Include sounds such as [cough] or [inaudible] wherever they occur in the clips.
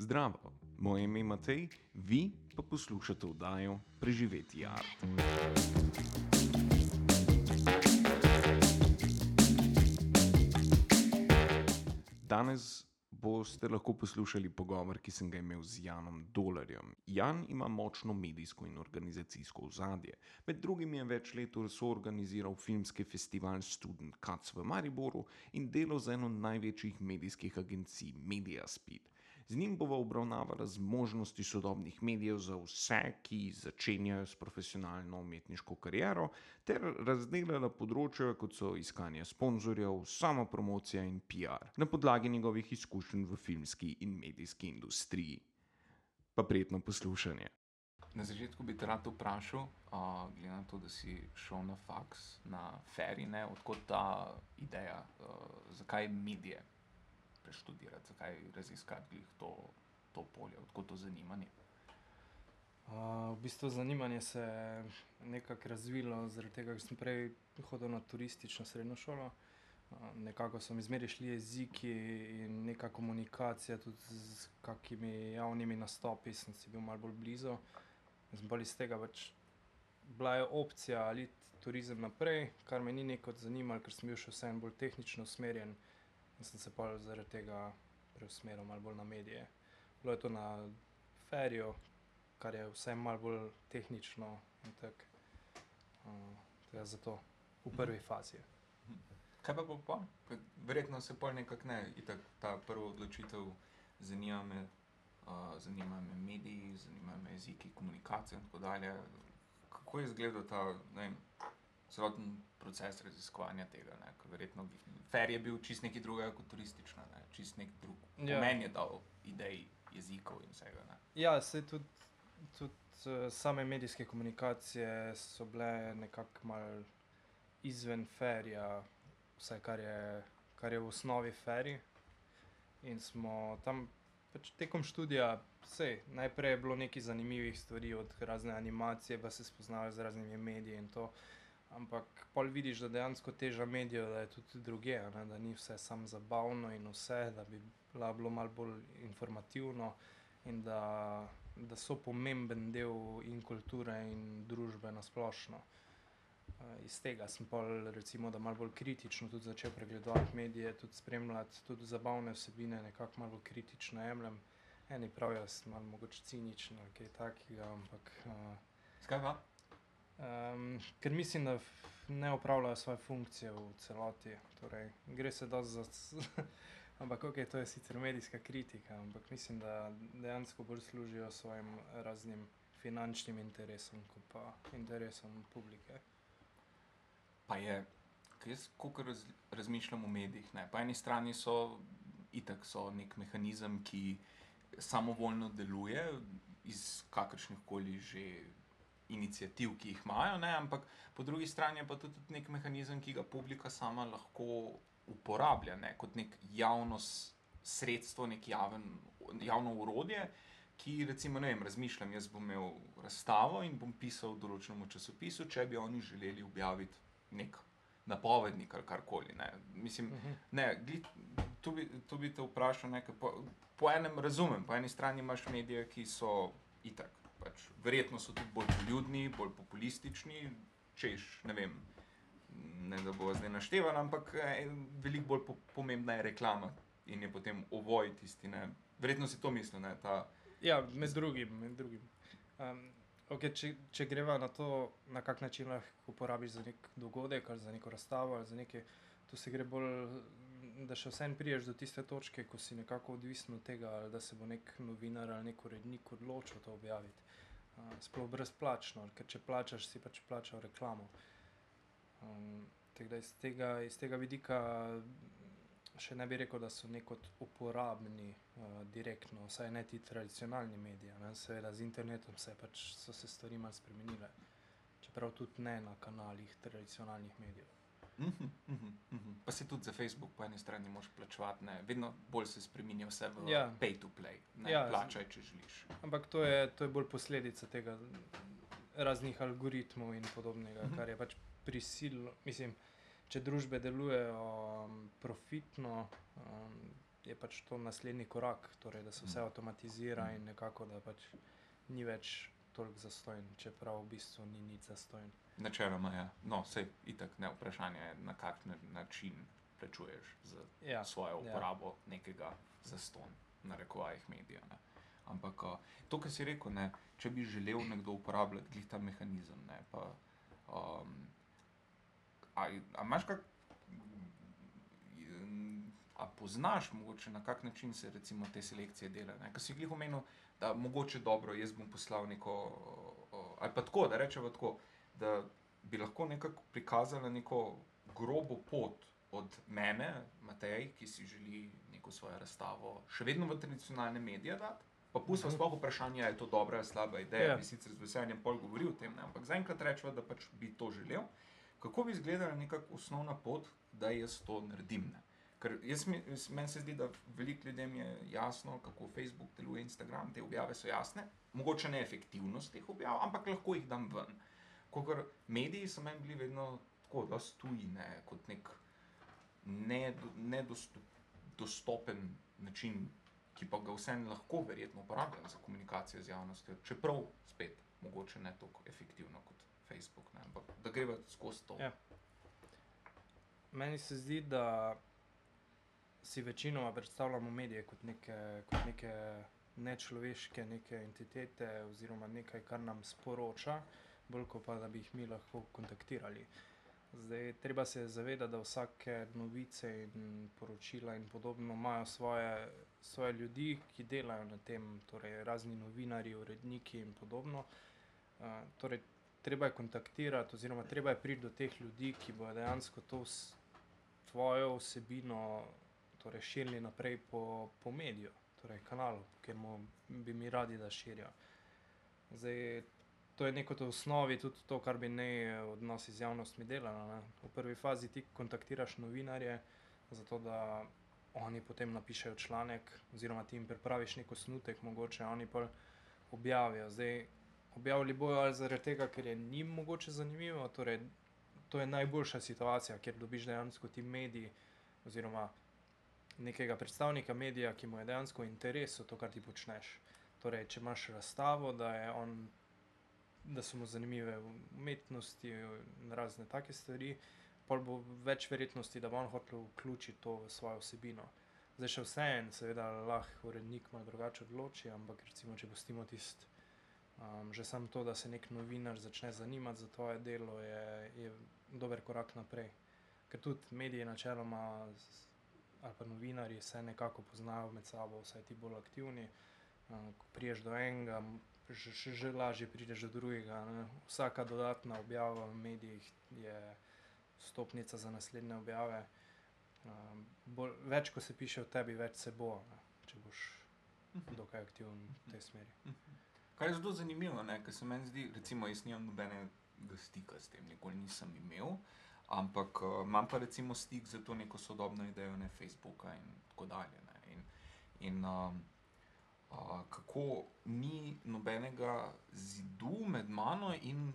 Zdravo, moje ime je Matej, vi pa poslušate vdajo Preživeti art. Danes boste lahko poslušali pogovor, ki sem ga imel z Janom Dolarjem. Jan ima močno medijsko in organizacijsko ozadje. Med drugim je več let soorganiziral filmski festival Student Cuts v Mariboru in delal za eno največjih medijskih agencij Mediaspeed. Z njim bomo obravnavali možnosti sodobnih medijev za vse, ki začenjajo s profesionalno umetniško kariero, ter razdelila področja, kot so iskanje sponzorjev, samo promocija in PR, na podlagi njegovih izkušenj v filmski in medijski industriji. Pa prijetno poslušanje. Na začetku bi te rad vprašal, uh, glede na to, da si šel na faks, na Ferine, odkot ta ideja, uh, zakaj medije? Preštudirati, zakaj raziskati to, to polje, odkot to zanimanje? Uh, v bistvu zanimanje se je nekako razvilo, zaradi tega, ker sem prej hodil na turistično srednjo šolo. Uh, nekako so mi zmeraj šli jeziki in neka komunikacija, tudi z kakimi javnimi nastopi, sem si bil malo bolj blizu. Sem bolj iz tega pač bila je opcija ali turizem naprej, kar me ni neko zanimalo, ker sem bil še vseeno bolj tehnično usmerjen in sem se pa zaradi tega preusmeril malo bolj na medije. Bilo je to na Feriju, kar je vse malo bolj tehnično in tako. Uh, zato v prvi fazi. Kaj pa pa? Verjetno se pol nekako ne, itak ta prva odločitev zanima me, uh, zanima me mediji, zanima me jeziki, komunikacija in tako dalje. Kako je izgledal ta, ne vem, celoten proces raziskovanja tega. Verjetno Fer je bil čist nekaj drugega kot turistično, ne? čist nek drug. Ja. Meni je dal idej jezikov in vsega. Ne? Ja, se tudi. Tudi uh, same medijske komunikacije so bile nekako malo izven ferija, vse kar je, kar je v osnovi feri. In smo tam pač tekom študija, vse, najprej je bilo nekaj zanimivih stvari, od razne animacije, pa se spoznali z raznimi mediji in to. Ampak pol vidiš, da dejansko teža medijev, da je tudi druge, ne? da ni vse samo zabavno in vse, da bi bilo malo bolj informativno in da, da so pomemben del in kulture in družbe na splošno. Uh, iz tega sem pa, recimo, da malo bolj kritično tudi začel pregledovati medije, tudi spremljati tudi zabavne vsebine, nekako malo kritično jemljem. Eni pravijo, da sem malo mogoče ciničen kaj takega, ampak. Uh, Skaj pa? Um, ker mislim, da ne upravljajo svoje funkcije v celoti. Torej, gre se da za. [laughs] ampak, ok, to je sicer medijska kritika, ampak mislim, da dejansko bolj služijo svojim raznim finančnim interesom, kot pa interesom publike. Pa je, kaj jaz, ko raz, razmišljam o medijih, ne? po eni strani so itak so nek mehanizem, ki samovoljno deluje iz kakršnih koli že inicijativ, ki jih imajo, ne? ampak po drugi strani je pa tudi nek mehanizem, ki ga publika sama lahko uporablja ne? kot nek javno sredstvo, nek javen, javno urodje. Ki, recimo, ne vem, razmišljam, jaz bom imel razstavo in bom pisal v določenem časopisu, če bi oni želeli objaviti nek napovednik ali karkoli. Ne. Mislim, uh -huh. ne, gled, tu, bi, tu bi te vprašal, nekaj, po, po enem razumem, po eni strani imaš medije, ki so itak pač, verjetno so tudi bolj ljudni, bolj populistični, češ, ne vem. Ne, da bo zdaj našteval, ampak eh, veliko bolj po, pomembna je reklama in je potem ovoj tisti. Ne. Verjetno si to mislil. Ne, ta... Ja, med drugim. Med drugim. Um, okay, če, če greva na to, na kak način lahko uporabiš za nek dogodek ali za neko razstavo ali za nekaj, tu se gre bolj da še vsem priješ do tiste točke, ko si nekako odvisen od tega, da se bo nek novinar ali nek urednik odločil to objaviti. Uh, sploh brezplačno, ker če plačaš, si pač plačal reklamo. Um, iz, tega, iz tega vidika še ne bi rekel, da so neko uporabni uh, direktno, vsaj ne ti tradicionalni mediji. Ne? Seveda z internetom se pač so se stvari malo spremenile, čeprav tudi ne na kanalih tradicionalnih medijev. Mhm, mhm, mhm. Pa se tudi za Facebook po eni strani moš plačevati, ne? vedno bolj se spremenja vse v ja. pay to play. Ne? Ja, Plačaj, če želiš. Ampak to je, to je bolj posledica tega raznih algoritmov in podobnega, uh -huh. kar je pač prisilno. Mislim, če družbe delujejo um, profitno, um, je pač to naslednji korak, torej, da se vse Mm. avtomatizira Mm. in nekako, da pač ni več toliko zastojen, čeprav v bistvu ni nič zastojen. Načeloma je. No, vse itak ne vprašanje, je, na kakšen način plačuješ za Ja, svojo ja. uporabo nekega zaston, na rekovajih medija. Ne. Ampak uh, to, kar si rekel, ne, če bi želel nekdo uporabljati glih ta mehanizem, ne, pa um, a, a imaš kak, a poznaš mogoče na kak način se recimo te selekcije delajo? Ker si glih omenil, da mogoče dobro, jaz bom poslal neko, uh, ali pa tako, da rečemo tako, da bi lahko nekako prikazala neko grobo pot od mene, Matej, ki si želi neko svojo razstavo še vedno v tradicionalne medije dati. Pa pustimo Mhm. sploh vprašanje, ali je to dobra ali slaba ideja. Ja. Bi sicer z veseljem pol govoril o tem, ne? ampak zaenkrat rečemo, da pač bi to želel. Kako bi izgledala neka osnovna pot, da jaz to naredim? Ne? Ker jaz- meni se zdi, da veliko ljudem je jasno, kako Facebook deluje, Instagram, te objave so jasne, mogoče ne efektivnost teh objav, ampak lahko jih dam ven. Kokor mediji so meni bili vedno tako, da tuji, ne, kot nek nedostopen način, ki pa ga vseeno lahko verjetno uporabljam za komunikacijo z javnostjo, čeprav spet mogoče ne tako efektivno kot Facebook, ne, ampak da greva skozi to. Ja. Meni se zdi, da si večinoma predstavljamo medije kot neke, kot neke nečloveške neke entitete oziroma nekaj, kar nam sporoča, bolj kot pa da bi jih mi lahko kontaktirali. Zdaj, treba se je zavedati, da vsake novice in poročila in podobno imajo svoje, svoje ljudi, ki delajo na tem, torej razni novinari, uredniki in podobno. Uh, torej, treba je kontaktirati, oziroma treba je priti do teh ljudi, ki bodo dejansko to s, tvojo vsebino torej, širili naprej po, po mediju, torej kanalu, kjer mu, bi mi radi, da širijo. Zdaj, to je neko v osnovi tudi to, kar bi ne odnosi z javnostmi delalo. Ne. V prvi fazi ti kontaktiraš novinarje, zato da oni potem napišejo članek, oziroma ti jim pripraviš neko snutek, mogoče oni pa objavijo. Zdaj, objavili bojo ali zaradi tega, ker je njim mogoče zanimivo, torej to je najboljša situacija, ker dobiš dejansko ti mediji oziroma nekega predstavnika medija, ki mu je dejansko v interesu to, kar ti počneš. Torej, če imaš razstavo, da, je on, da so mu zanimive umetnosti in razne take stvari, pa bo več verjetnosti, da bo on hotel vključiti to v svojo vsebino. Zdaj še vseeno, seveda, lahko urednik malo drugače odloči, ampak recimo, če pustimo tisto, um, že samo to, da se nek novinar začne zanimati za tvoje delo, je, je dober korak naprej. Ker tudi mediji načeloma ali pa novinarji se nekako poznajo med sabo, vsaj ti bolj aktivni. Um, ko priješ do enega, že, že, že lažje prideš do drugega. Ne? Vsaka dodatna objava v medijih je stopnica za naslednje objave. Um, bolj, več, ko se piše o tebi, več se bo, ne? če boš dokaj aktiven v tej smeri. Kar je zelo zanimivo, ker se meni zdi, recimo, jaz nimam nobenega stika s tem, nikoli nisem imel, ampak uh, imam pa recimo stik za to neko sodobno idejo ne Facebooka in tako dalje. Ne? In, in um, kako ni nobenega zidu med mano in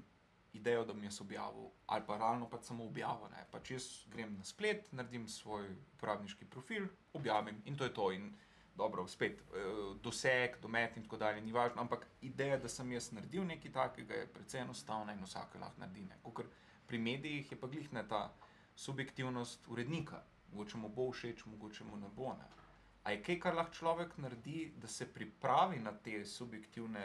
idejo, da bi jaz objavil, ali pa realno pač samo objavo. Ne? Pač jaz grem na splet, naredim svoj uporabniški profil, objavim in to je to. In dobro, spet eh, doseg, domet in tako dalje, ni važno, ampak ideja, da sem jaz naredil nekaj takega, je precej enostavna in vsak jo lahko naredi. Kakor pri medijih je pa glihne ta subjektivnost urednika. Mogoče mu bo všeč, mogoče mu ne bo. Ne. A je kaj, kar lahko človek naredi, da se pripravi na te subjektivne,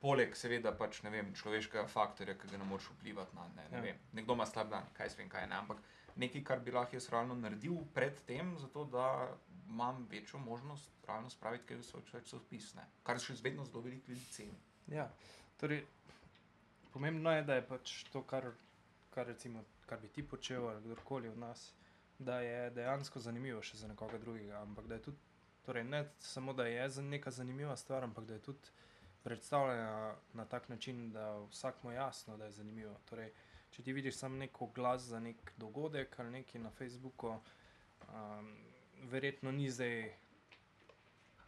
poleg seveda pač ne vem, človeškega faktorja, ki ga ne moreš vplivati na. Ne, ne Ja. vem, nekdo ima slab dan, kaj svem, kaj ne. Ampak nekaj, kar bi lahko jaz realno naredil pred tem, zato da imam večjo možnost realno spraviti kaj v svoj časopis, ne. kar še vedno zelo veliko ljudi ceni. Ja, torej, pomembno je, da je pač to, kar, kar, recimo, kar bi ti počel ali kdorkoli od nas, da je dejansko zanimivo še za nekoga drugega. Ampak da je tudi, torej, ne samo da je za neka zanimiva stvar, ampak da je tudi predstavljena na tak način, da vsakmu je jasno, da je zanimivo. Torej, če ti vidiš samo neko glas za nek dogodek ali nekaj na Facebooku, um, verjetno ni zdaj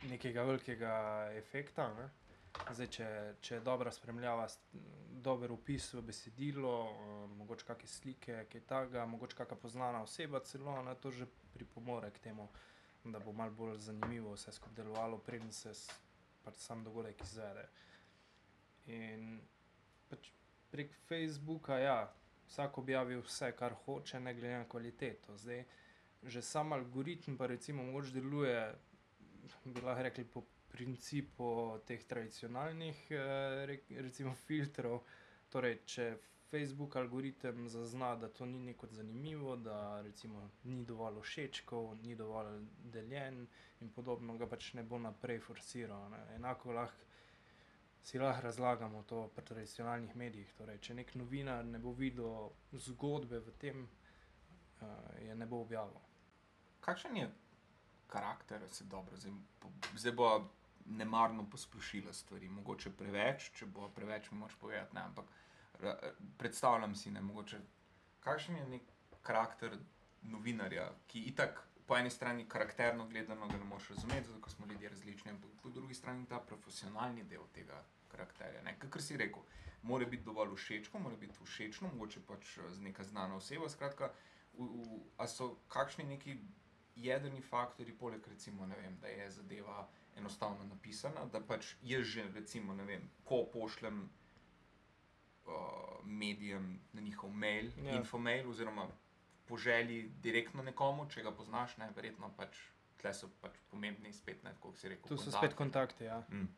nekega velikega efekta. Ne? Zdaj, če, če je dobra spremljava, dober opis v besedilo, eh, mogoče kakšne slike, kaj takega, mogoče kakšna poznana oseba celo, na to že pripomore k temu. da bo malo bolj zanimivo vse skupaj delovalo, preden se pač sam dogodek izvede. In pač prek Facebooka, ja, vsak objavi vse, kar hoče, ne glede na kvaliteto. Zdaj, že sam algoritem pa recimo mogoče deluje, bi lahko rekli, po principu teh tradicionalnih eh, re- recimo filtrov. Torej, če Facebook algoritem zazna, da to ni neko zanimivo, da recimo ni dovolj všečkov, ni dovolj deljen in podobno, ga pač ne bo naprej forsiral. Ne. Enako lahko si lahko razlagamo to pri tradicionalnih medijih. Torej, če nek novinar ne bo videl zgodbe v tem, uh, je ne bo objavil. Kakšen je karakter, se dobro, zdaj, po- zdaj bo nemarno posplošila stvari, mogoče preveč, če bo preveč, mi moč povedati, ne, ampak predstavljam si, ne, mogoče, kakšen je nek karakter novinarja, ki itak po eni strani karakterno gledano ga ne moreš razumeti, zato smo ljudje različni, ampak po drugi strani ta profesionalni del tega karakterja, ne, kakor si rekel, mora biti dovolj všečko, mora biti všečno, mogoče pač z neka znana oseba, skratka, v, v, a so kakšni neki jedrni faktori, poleg recimo, vem, da je zadeva enostavno napisana, da pač jaz že, recimo, vem, ko pošljem uh, medijem na njihov mail, Ja. infomail, oziroma po želji direktno nekomu, če ga poznaš, ne, verjetno pač tle so pač pomembni spet, ne, kot si rekel. Tu so kontakti. spet kontakti. Ja. Mm.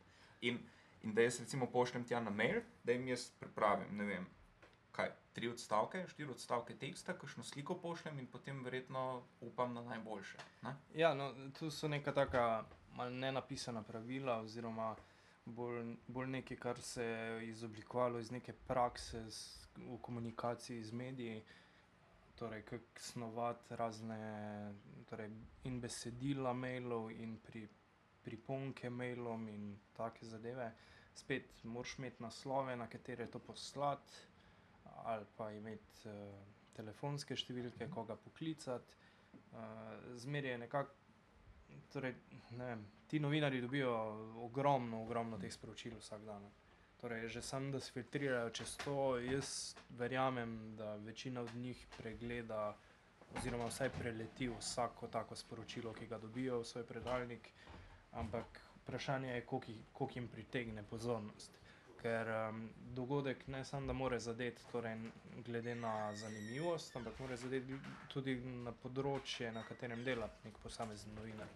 In, in da jaz recimo pošljem tja na mail, da jim jaz pripravim, ne vem, kaj, tri odstavke, štiri odstavke teksta, kakšno sliko pošljem in potem verjetno upam na najboljše. Ne? Ja, no, tu so neka taka mal nenapisana pravila, oziroma bolj, bolj nekaj, kar se je izoblikovalo iz neke prakse s, v komunikaciji z mediji. Torej, kako snovati razne torej, in besedila mailov, in pri, priponke mailom, in take zadeve. Spet moraš imeti naslove, na katere to poslati, ali pa imeti uh, telefonske številke, koga poklicati. Uh, Zmeraj je nekako, torej, ne vem, ti novinari dobijo ogromno, ogromno teh sporočil vsak dan. Torej, že sam, da se filtrirajo čez to, jaz verjamem, da večina od njih pregleda, oziroma vsaj preleti vsako tako sporočilo, ki ga dobijo v svoj predalnik, ampak vprašanje je, koliko jim pritegne pozornost. Ker um, dogodek ne samo, da more zadeti, torej, glede na zanimivost, ampak mora zadeti tudi na področje, na katerem dela nek posamezen novinar.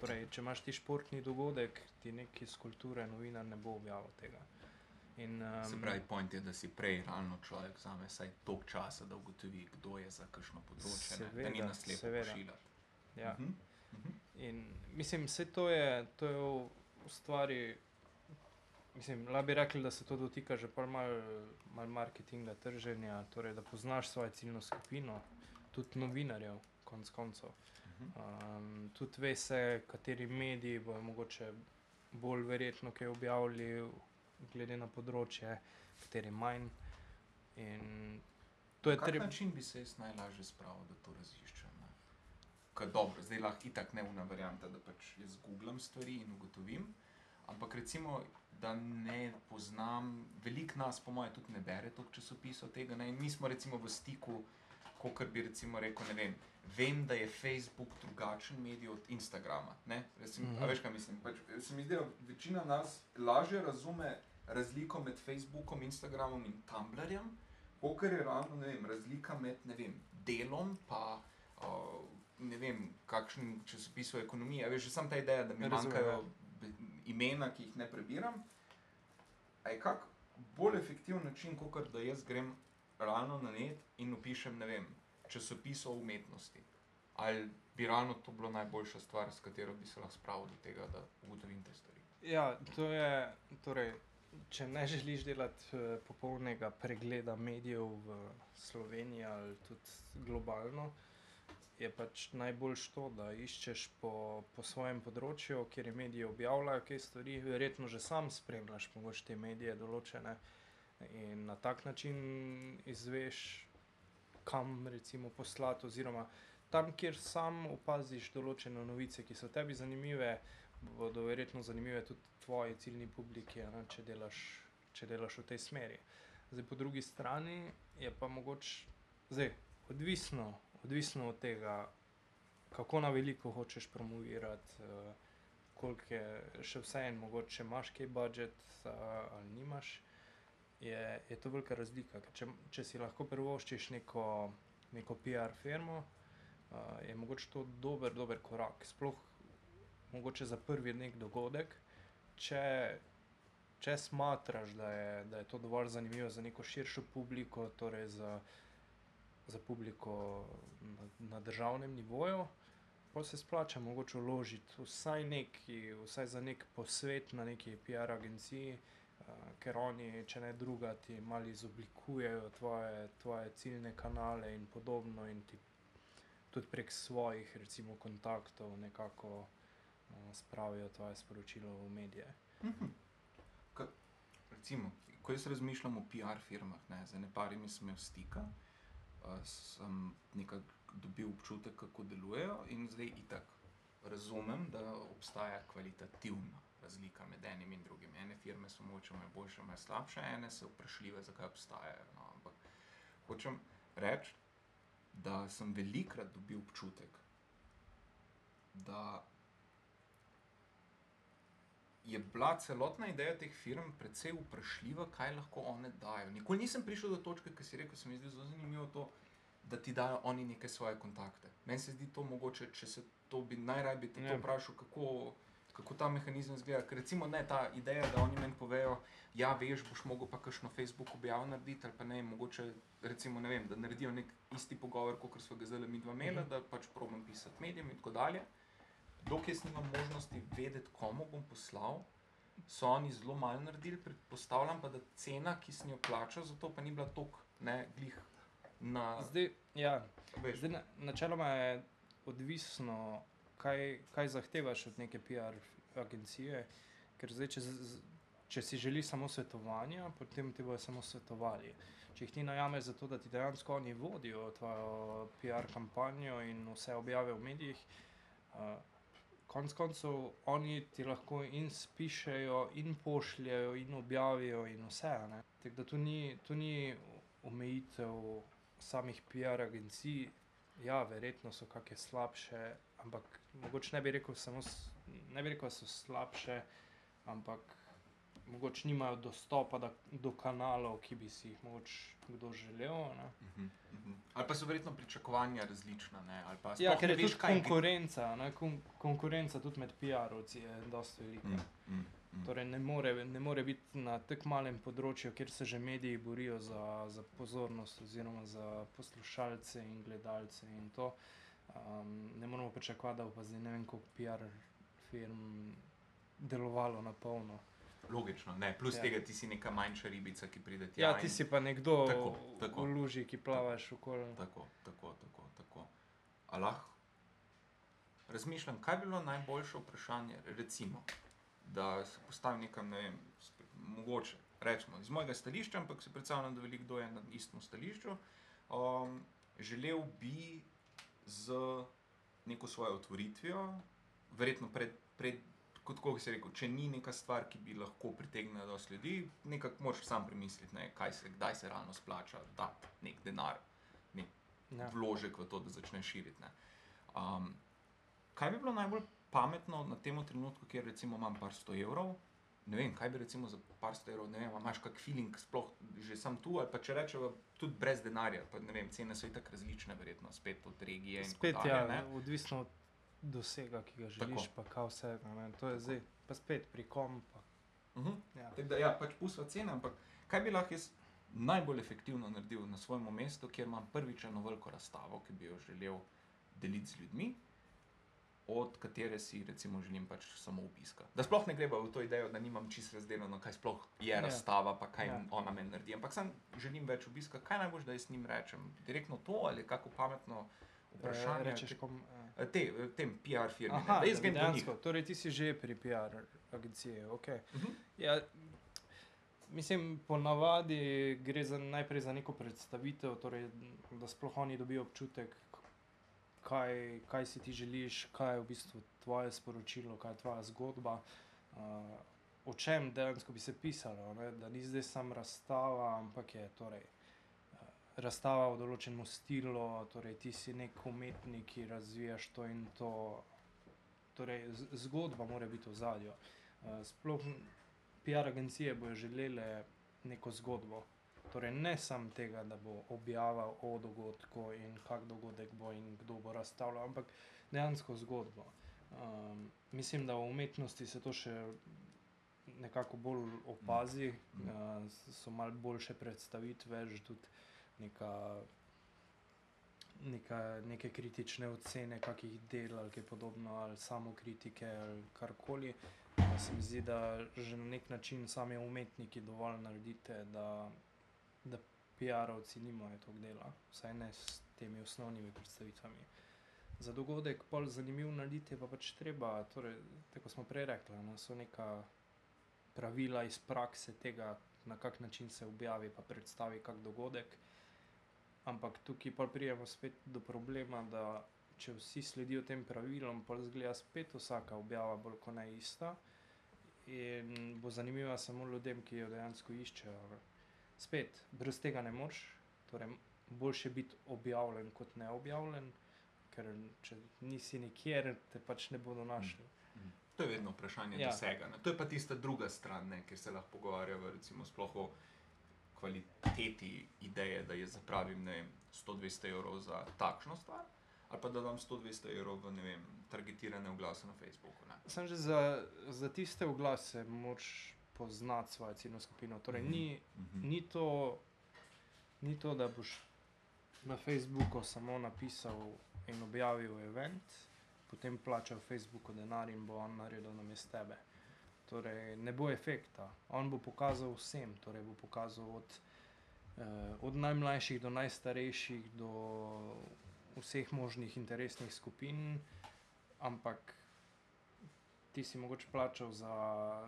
Torej, če imaš ti športni dogodek, ti neki iz kulture novinar ne bo objavil tega. In, um, Se pravi, point je, da si prej realno človek vzame vsaj toliko časa, da ugotovi, kdo je za kakšno področje, ne? da ni Seveda, nas lepo seveda. pošiljati. ja. Mhm. Mhm. In mislim, vse to je, to je v, v stvari. Mislim, lahko bi rekli, da se to dotika že pa malo mal marketinga, trženja, torej da poznaš svojo ciljno skupino, tudi novinarjev, konc koncev. Um, tudi ve se, kateri mediji bojo mogoče bolj verjetno kaj objavili, glede na področje, kateri manj. In to Na je treba. način bi se jaz najlažje spravil, da to raziščem? dobro, zdaj lahko itak ne unavariam, da pač jaz googlam stvari in ugotovim. Ampak recimo, da ne poznam, veliko nas, po mojem, tudi ne bere toliko časopisov tega. Ne? In mi smo recimo v stiku, kot bi recimo rekel, ne vem. Vem, da je Facebook drugačen medij od Instagrama. Ne? Recimo, Mhm. A veš, kaj mislim? Pač, se mi zdi, da večina nas lažje razume razliko med Facebookom, Instagramom in Tumblrjem, kot je ravno ne vem, razlika med ne vem, delom pa uh, ne vem, kakšnim časopisom ekonomije. A Veš, že sam ta ideja, da mi Razumem, manjkajo ja. Imena, ki jih ne prebiram. Je kak bolj efektiven način, kot da jaz grem realno na net in opišem, ne vem, časopis o umetnosti. Ali bi realno to bilo najboljša stvar, s katero bi se lahko spravil do tega, da ugotovim te stvari. Ja, to je, torej, če ne želiš delati eh, popolnega pregleda medijev v Sloveniji ali tudi globalno, je pač najboljš to, da iščeš po, po svojem področju, kjer je mediji objavljajo kaj stvari, verjetno že sam spremljaš mogoče te medije določene in na tak način izveš, kam recimo poslati, oziroma tam, kjer sam opaziš določene novice, ki so tebi zanimive, bodo verjetno zanimive tudi tvoji ciljni publiki, ne, če, delaš, če delaš v tej smeri. Zdaj, po drugi strani je pa mogoče, zdaj, odvisno, odvisno od tega, kako na veliko hočeš promovirati, uh, koliko je še vseeno, mogoče imaš kaj budžet uh, ali nimaš. Je, je to velika razlika. Če, če si lahko privoščiš neko, neko PR firmo, uh, je mogoče to dober, dober korak. Sploh mogoče za prvi nek dogodek, če, če smatraš, da je, da je to dovolj zanimivo za neko širšo publiko, torej za, za publiko na, na državnem nivoju, pa se splača mogoče vložiti vsaj neki, vsaj za nek posvet na neki PR agenciji, uh, ker oni, če ne druga, ti malo izoblikujejo tvoje, tvoje ciljne kanale in podobno, in ti tudi prek svojih, recimo, kontaktov nekako uh, spravijo tvoje sporočilo v medije. Mhm. Ka, recimo, ko jaz razmišljam o PR firmah, ne, z neparimi sem imel stika, uh, sem nekako dobil občutek, kako delujejo, in zdaj itak razumem, da obstaja kvalitativna razlika med enim in drugim. Ene firme so mogoče malo boljše, malo slabše, ene so vprašljive, zakaj obstajajo. No, ampak hočem reči, da sem velikrat dobil občutek, da je bila celotna ideja teh firm precej vprašljiva, kaj lahko one dajo. Nikoli nisem prišel do točke, ki si rekel, se mi zdi zelo zanimivo to, da ti dajo oni neke svoje kontakte. Meni se zdi to mogoče, če se to bi najraje bi te Ja. vprašal, kako. Kako ta mehanizem izgleda? Ker recimo ne ta ideja, da oni meni povejo, ja, veš, boš mogel pa kakšno Facebook objavo narediti, ali pa ne, mogoče recimo, ne vem, da naredijo nek isti pogovor, kot smo ga zdaj mi dva imela, Mhm. da pač probam pisati medijem in tako dalje. Dokler jaz nimam možnosti vedeti, komu bom poslal, so oni zelo malo naredili, predpostavljam pa, da cena, ki sem jo plačal, za to pa ni bila tok, ne, glih na. Zdaj, ja, veš, Zdaj, na, načeloma je odvisno, kaj, kaj zahtevaš od neke PR agencije. Ker zdaj, če, če si želiš samo svetovanja, potem ti bodo samo svetovali. Če jih ti najameš za to, da ti dejansko oni vodijo tvojo PR kampanjo in vse objave v medijih, uh, konec koncev oni ti lahko in spišejo, in pošljajo, in objavijo, in vse. ne. Tako da tu ni, tu ni omejitev samih PR agencij, ja, verjetno so kakšne slabše, ampak mogoče ne bi rekel, samo, ne bi rekel, da so slabše, ampak mogoče nimajo dostopa da, do kanalov, ki bi si jih mogoče kdo želel. Ne? Mhm, mhm. Ali pa so verjetno pričakovanja različna, ne? Ja, ker je veš, tudi konkurenca, ne? Kon konkurenca tudi med PR-ovci je dosta velika. Mm, mm, mm. Torej ne more, ne more biti na tako malem področju, kjer se že mediji borijo za, za pozornost, oziroma za poslušalce in gledalce. In to, um, ne moramo pričakovati, da bo pa zdaj ne vem, koliko PR firm delovalo na polno. Logično, ne. Plus Ja. tega ti si neka manjša ribica, ki pride tja. Ja, ti in- si pa nekdo Tako, tako. v luži, ki plavaš okoli. Tako, tako, tako. tako. A lahko razmišljam, kaj bi bilo najboljše vprašanje. Recimo, da se postavim nekam, ne vem, mogoče rečemo iz mojega stališča, ampak se predstavljam, da veliko kdo je na istem stališču. Um, želel bi z neko svojo otvoritvijo, verjetno pred, pred kot ko si rekel, če ni neka stvar, ki bi lahko pritegnila dosti ljudi, nekako moraš sam premisliti, ne, kaj se, kdaj se realno splača dati nek denar Ja. vložek v to, da začneš širiti. ne. Um, kaj bi bilo najbolj pametno na tem trenutku, kjer recimo imam par sto evrov? Ne vem, kaj bi recimo za par sto evrov, ne vem, imaš kak feeling, sploh že sam tu, ali pa če rečemo tudi brez denarja, pa ne vem, cene so itak različne, verjetno spet od regije. Spet dalje, ja, ne. odvisno od dosega, ki ga želiš, Tako. pa kaj vse. Ne, to je Tako. zdaj, pa spet pri kom. Pa, Mhm. ja. Tako da, ja, pač pusva cene, ampak kaj bi lahko jaz najbolj efektivno naredil na svojem mestu, kjer imam prvič eno veliko razstavo, ki bi jo želel deliti z ljudmi, od katere si recimo želim pač samo obiska. Da sploh ne greva v to idejo, da nimam čisto razdeljeno, kaj sploh je Ja. razstava, pa kaj Ja. ona meni naredi. Ampak sam želim več obiska, kaj najbolj, da jaz njim rečem. Direktno to ali kako pametno vprašanje. Eh, Rečeš, kom, eh. Te, eh, tem PR firmi, ne, Aha, da jaz da grem dejansko, torej ti si že pri PR agenciji. Okay. Mhm. Ja, mislim, ponavadi gre za, najprej za neko predstavitev, torej, da sploh oni dobijo občutek, kaj, kaj si ti želiš, kaj je v bistvu tvoje sporočilo, kaj je tvoja zgodba. Uh, O čem dejansko bi se pisalo, ne? da ni zdaj samo razstava, ampak je torej, uh, razstava v določenem stilu, torej ti si nek umetnik, ki razvijaš to in to. Torej, zgodba mora biti v zadju. Uh, sploh PR agencije bojo želele neko zgodbo. Torej, ne samo tega, da bo objava o dogodku in kak dogodek bo in kdo bo razstavljal, ampak dejansko zgodbo. Um, mislim, da v umetnosti se to še nekako bolj opazi, Mm. uh, so malo boljše predstavitve, že tudi neka, neka, neke kritične ocene, kakih del ali kaj podobno, ali samo kritike ali karkoli. Se mi zdi, da že na nek način sami umetniki dovolj naredite, da, da PR-ovci nimajo tog dela, vsaj ne s temi osnovnimi predstavitvami. Za dogodek bolj zanimiv narediti pa pač treba, torej, tako smo prej rekli, no, so neka pravila iz prakse tega, na kak način se objavi pa predstavi kak dogodek. Ampak tukaj pa pridemo spet do problema, da če vsi sledijo tem pravilom, pa zgleda spet vsaka objava bolj kot ne ista. In bo zanimiva samo ljudem, ki jo dejansko iščejo. Spet, brez tega ne moreš, torej boljše biti objavljen kot neobjavljen, ker če nisi nikjer, te pač ne bodo našli. To je vedno vprašanje Ja. ja. dosega. Ne? To je pa tista druga stran, ne, kjer se lahko pogovarjamo, recimo, sploh o kvaliteti ideje, da je zapravim vem, 100-200 evrov za takšno stvar, ali pa da dam 100-200 evrov v ne vem, targetirane oglase na Facebooku. Ne? Sam že za, za tiste oglase moraš poznati svojo ciljno skupino. Torej, Mhm. ni, Mhm. ni, to, ni to, da boš na Facebooku samo napisal in objavil event, potem plačal Facebooku denar in bo on naredil namesto tebe. Torej, ne bo efekta. On bo pokazal vsem, torej bo pokazal od, od najmlajših do najstarejših, do vseh možnih interesnih skupin, ampak ti si mogoče plačal za,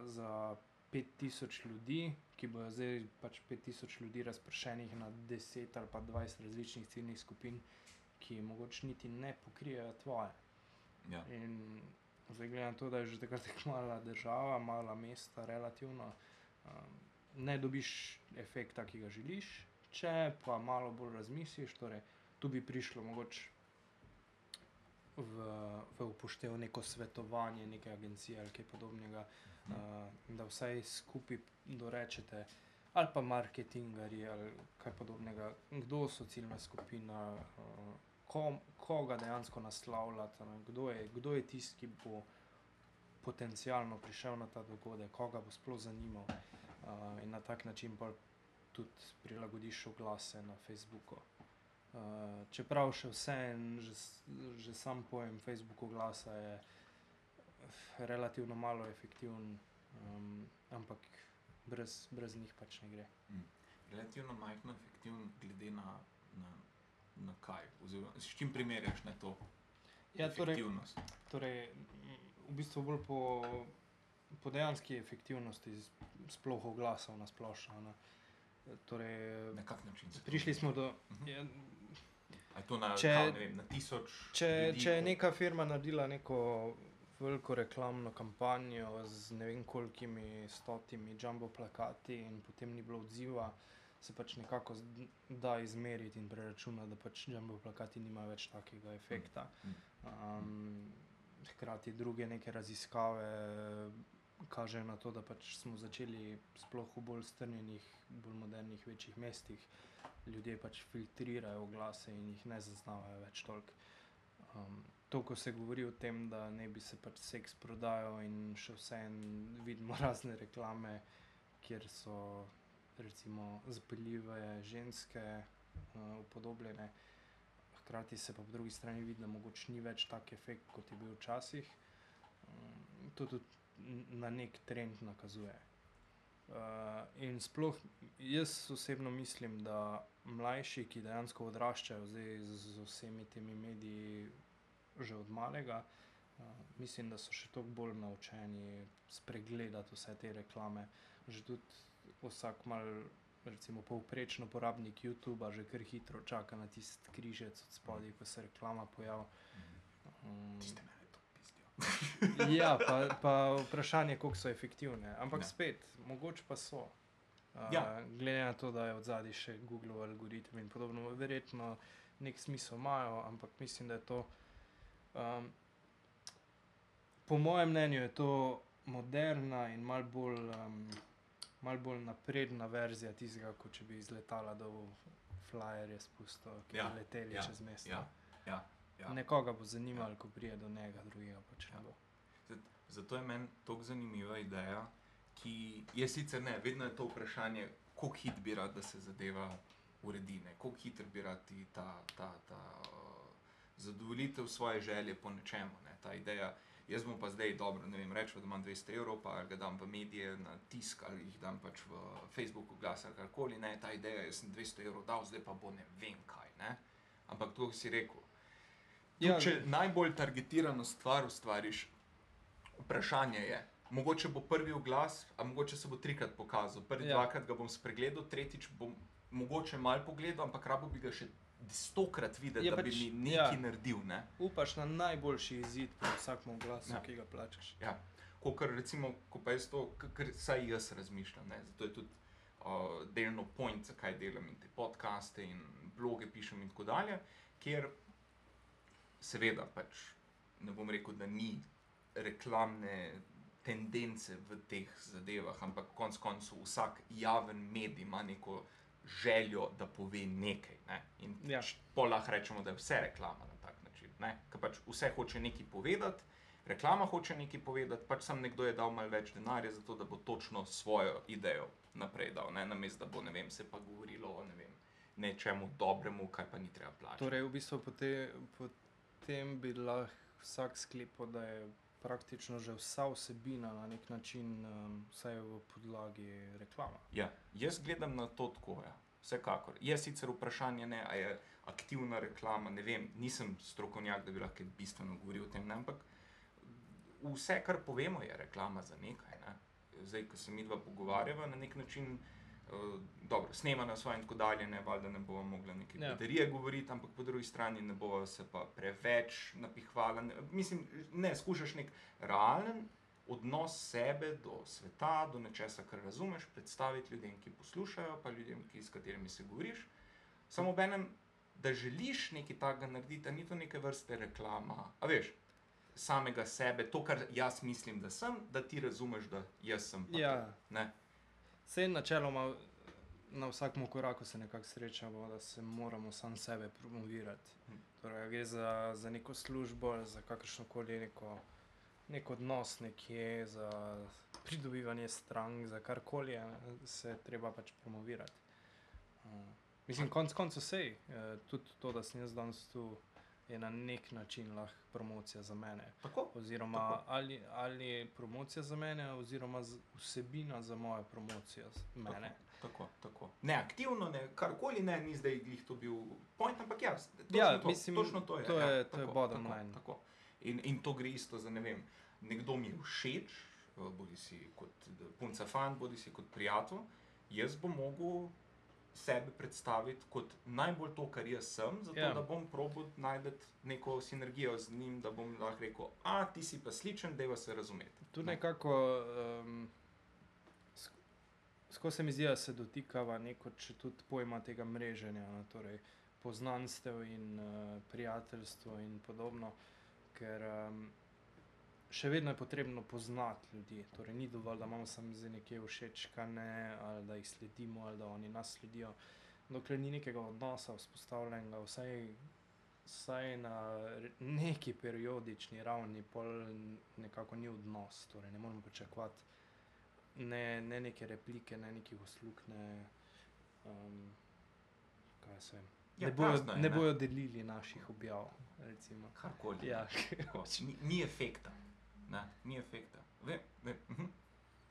za 5000 ljudi, ki bojo zdaj pač 5000 ljudi razpršenih na 10 ali pa 20 različnih ciljnih skupin, ki mogoče niti ne pokrijejo tvoje. Ja. In zdaj glede na to, da je že takrat tako [laughs] mala država, mala mesta, relativno, um, ne dobiš efekta, ki ga želiš. Če pa malo bolj razmisliš, torej tu bi prišlo mogoče v, v upoštev neko svetovanje neke agencije ali kaj podobnega, uh, da vsaj skupaj dorečete, ali pa marketingarji ali kaj podobnega, kdo so ciljna skupina, uh, kom, koga dejansko naslavljate, ne, kdo je, kdo je tisti, ki bo potencialno prišel na ta dogodek, koga bo sploh zanimal. Uh, in na tak način pa tudi prilagodiš oglase na Facebooku. Uh, čeprav še vseeno, že, s- že sam pojem Facebook oglasa je eh, relativno malo efektiven, um, ampak brez, brez njih pač ne gre. Relativno majhno efektivno, glede na, na, na kaj, oziroma s čim primerjaš na to Ja, torej, efektivnost. torej, m, v bistvu bolj po, po dejanski efektivnosti sploh oglasov na splošno. Ne. Torej, Na kak način prišli smo do. Mhm. Ja, A je to na, Če- ne vem, na tisoč? Če, ljudi, če je neka firma naredila neko veliko reklamno kampanjo z ne vem kolikimi stotimi jumbo plakati in potem ni bilo odziva, se pač nekako da izmeriti in preračunati, da pač jumbo plakati nimajo več takega efekta. Um, hkrati druge neke raziskave kažejo na to, da pač smo začeli sploh v bolj strnjenih, bolj modernih, večjih mestih. Ljudje pač filtrirajo oglase in jih ne zaznavajo več toliko. Um, to, ko se govori o tem, da ne bi se pač seks prodajal, in še vseeno vidimo [laughs] razne reklame, kjer so recimo zapeljive ženske uh, upodobljene, hkrati se pa po drugi strani vidi, da mogoče ni več tak efekt, kot je bil včasih. Um, to tudi na nek trend nakazuje. Uh, in sploh jaz osebno mislim, da mlajši, ki dejansko odraščajo zdaj z, z vsemi temi mediji, že od malega, uh, mislim, da so še toliko bolj naučeni spregledati vse te reklame. Že tudi vsak mal, recimo povprečen uporabnik YouTuba, že kar hitro čaka na tisti križec od spodaj, ko se reklama pojavi. Um, Tiste. [laughs] ja, pa, pa vprašanje, koliko so efektivne. Ampak Ja. spet, mogoče pa so. Uh, Ja. Glede na to, da je od zadaj še Google algoritem in podobno, verjetno nek smisel imajo, ampak mislim, da je to. Um, po mojem mnenju je to moderna in mal bolj, um, mal bolj napredna verzija tistega, kot če bi iz letala dol flyerje spustil, ki Ja, bi leteli ja, čez mesto. ja, ja, ja. Nekoga bo zanimalo, ko prije do njega, drugega pač Ja. ne bo. Zato je meni tako zanimiva ideja, ki je sicer ne, vedno je to vprašanje, kako hit bi rad, da se zadeva uredi, kako hiter bi rad ti ta, ta, ta uh, zadovoljitev svoje želje po nečemu. Ne, ta ideja, jaz bom pa zdaj dobro, ne vem, rečem, da imam 200 evrov, pa ga dam v medije, na tisk ali jih dam pač v Facebooku, glas ali karkoli, ne, ta ideja, jaz sem 200 evrov dal, zdaj pa bo ne vem kaj, ne. Ampak to si rekel. Tudi, Ja. ja. Če najbolj targetirano stvar ustvariš, vprašanje je, mogoče bo prvi oglas, a mogoče se bo trikrat pokazal. Prvi Ja. ja. dvakrat ga bom spregledal, tretjič bom mogoče malo pogledal, ampak rabo bi ga še stokrat videl, Je da pač- bi mi ja. nekaj naredil. Ne? Upaš na najboljši izid pri vsakem glasu, Ja. ja. ki ga plačaš. Ja. Kot recimo, ko pa jaz to, kar saj jaz razmišljam. Ne? Zato je tudi uh, delno point, zakaj delam in te podcaste in bloge pišem in tako dalje, ker seveda pač ne bom rekel, da ni reklamne tendence v teh zadevah, ampak konec koncev vsak javen medij ima neko željo, da pove nekaj. Ne? In Ja. pa lahko rečemo, da je vse reklama na tak način. ne. Ker pač vse hoče nekaj povedati. Reklama hoče nekaj povedati, pač sam nekdo je dal malo več denarja, zato da bo točno svojo idejo naprej dal, ne namesto da bo ne vem, se pa govorilo o ne vem, nečemu dobremu, kar pa ni treba plačati. Torej, v bistvu pote, potem bi lahko vsak sklepal, da je praktično že vsa vsebina na nek način, um, vsaj v podlagi reklama. Ja, jaz gledam na to tako. Ja. Vsekakor. Je sicer vprašanje, ne, a je aktivna reklama. Ne vem, nisem strokovnjak, da bi lahko bistveno govoril o tem, ne, ampak vse, kar povemo, je reklama za nekaj. Ne. Zdaj, ko se mi dva pogovarjava na nek način. Uh, dobro, snemana svoje in tako dalje, ne valjda ne bomo mogli neke Ja. baterije govoriti, ampak po drugi strani ne bomo se pa preveč napihvala. Ne, mislim, ne, skušaš nek realen odnos sebe do sveta, do nečesa, kar razumeš, predstaviti ljudem, ki poslušajo, pa ljudem, ki, s katerimi se govoriš. Samo ob enem, da želiš nekaj takega narediti, ni to neke vrste reklama. A veš, samega sebe, to, kar jaz mislim, da sem, da ti razumeš, da jaz sem. pa Ja. ne? Vse načeloma na vsakem koraku se nekako srečamo, da se moramo sam sebe promovirati. Hm. Torej, gre za, za neko službo, za kakršno koli neko, nek odnos nekje, za pridobivanje strank, za karkoli se je treba pač promovirati. Uh, mislim, konec koncev vse, uh, tudi to, da sem jaz danes tu, je na nek način lahko promocija za mene. Tako? Oziroma, Tako. ali, ali je promocija za mene, oziroma z- vsebina za mojo promocijo z mene. Tako, tako. Ne aktivno, ne karkoli, ne, ni zdaj glih to bil point, ampak ja, točno Ja, to, mislim, točno to je. to ja, je- to je tako, bottom tako, line. Tako. In, in to gre isto za ne vem, nekdo mi je všeč, bodi si kot eh, punca fan, bodi si kot prijatelj, jaz bom mogel sebe predstaviti kot najbolj to, kar jaz sem, zato Ja. yeah. da bom probal najti neko sinergijo z njim, da bom lahko rekel, a ti si pa sličen, deva se razumeti. Tu Ne. nekako, um, skozi se mi zdi, da se dotikava neko, če tudi pojma tega mreženja, no, torej poznanstev in uh, prijateljstvo in podobno, ker um, še vedno je potrebno poznati ljudi. Torej, ni dovolj, da imamo samo zdaj nekje všečkane, ali da jih sledimo, ali da oni nas sledijo. Dokler ni nekega odnosa vzpostavljenega, vsaj, vsaj na neki periodični ravni, pol nekako ni odnos. Torej, ne moremo pričakovati ne, ne neke replike, ne nekih uslug, ne. Um, kaj se vem. Ja, ne, bojo, prazno ne ne. bojo delili naših objav. Recimo. Karkoli. Ja. Tako, Ni, ni efekta. Ne, ni efekta. Vem, vem. mhm.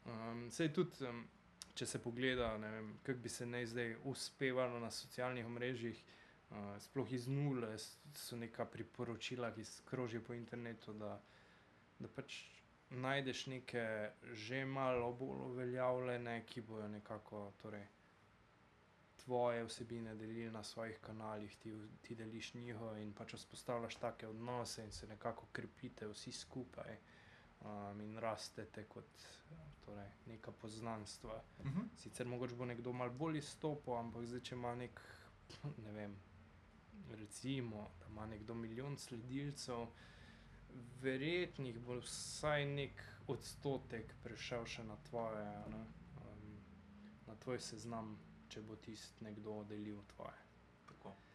Um, sej tudi, um, če se pogleda, vem, kako bi se naj zdaj uspevalo na socialnih omrežjih, uh, sploh iz nule, so neka priporočila, ki krožijo po internetu, da, da pač najdeš neke že malo bolj uveljavljene, ki bojo nekako torej, tvoje vsebine delili na svojih kanalih, ti, ti deliš njihove in pač vzpostavljaš take odnose in se nekako krepite vsi skupaj um, in rastete kot, torej neka poznanstva. Mhm. Sicer mogoče bo nekdo malo bolj izstopil, ampak zdaj, če ima nek, ne vem, recimo, da ima nekdo milijon sledilcev, verjetno jih bo vsaj nek odstotek prešel še na tvoje, ne, um, na tvoj seznam, če bo tisti nekdo delil tvoje.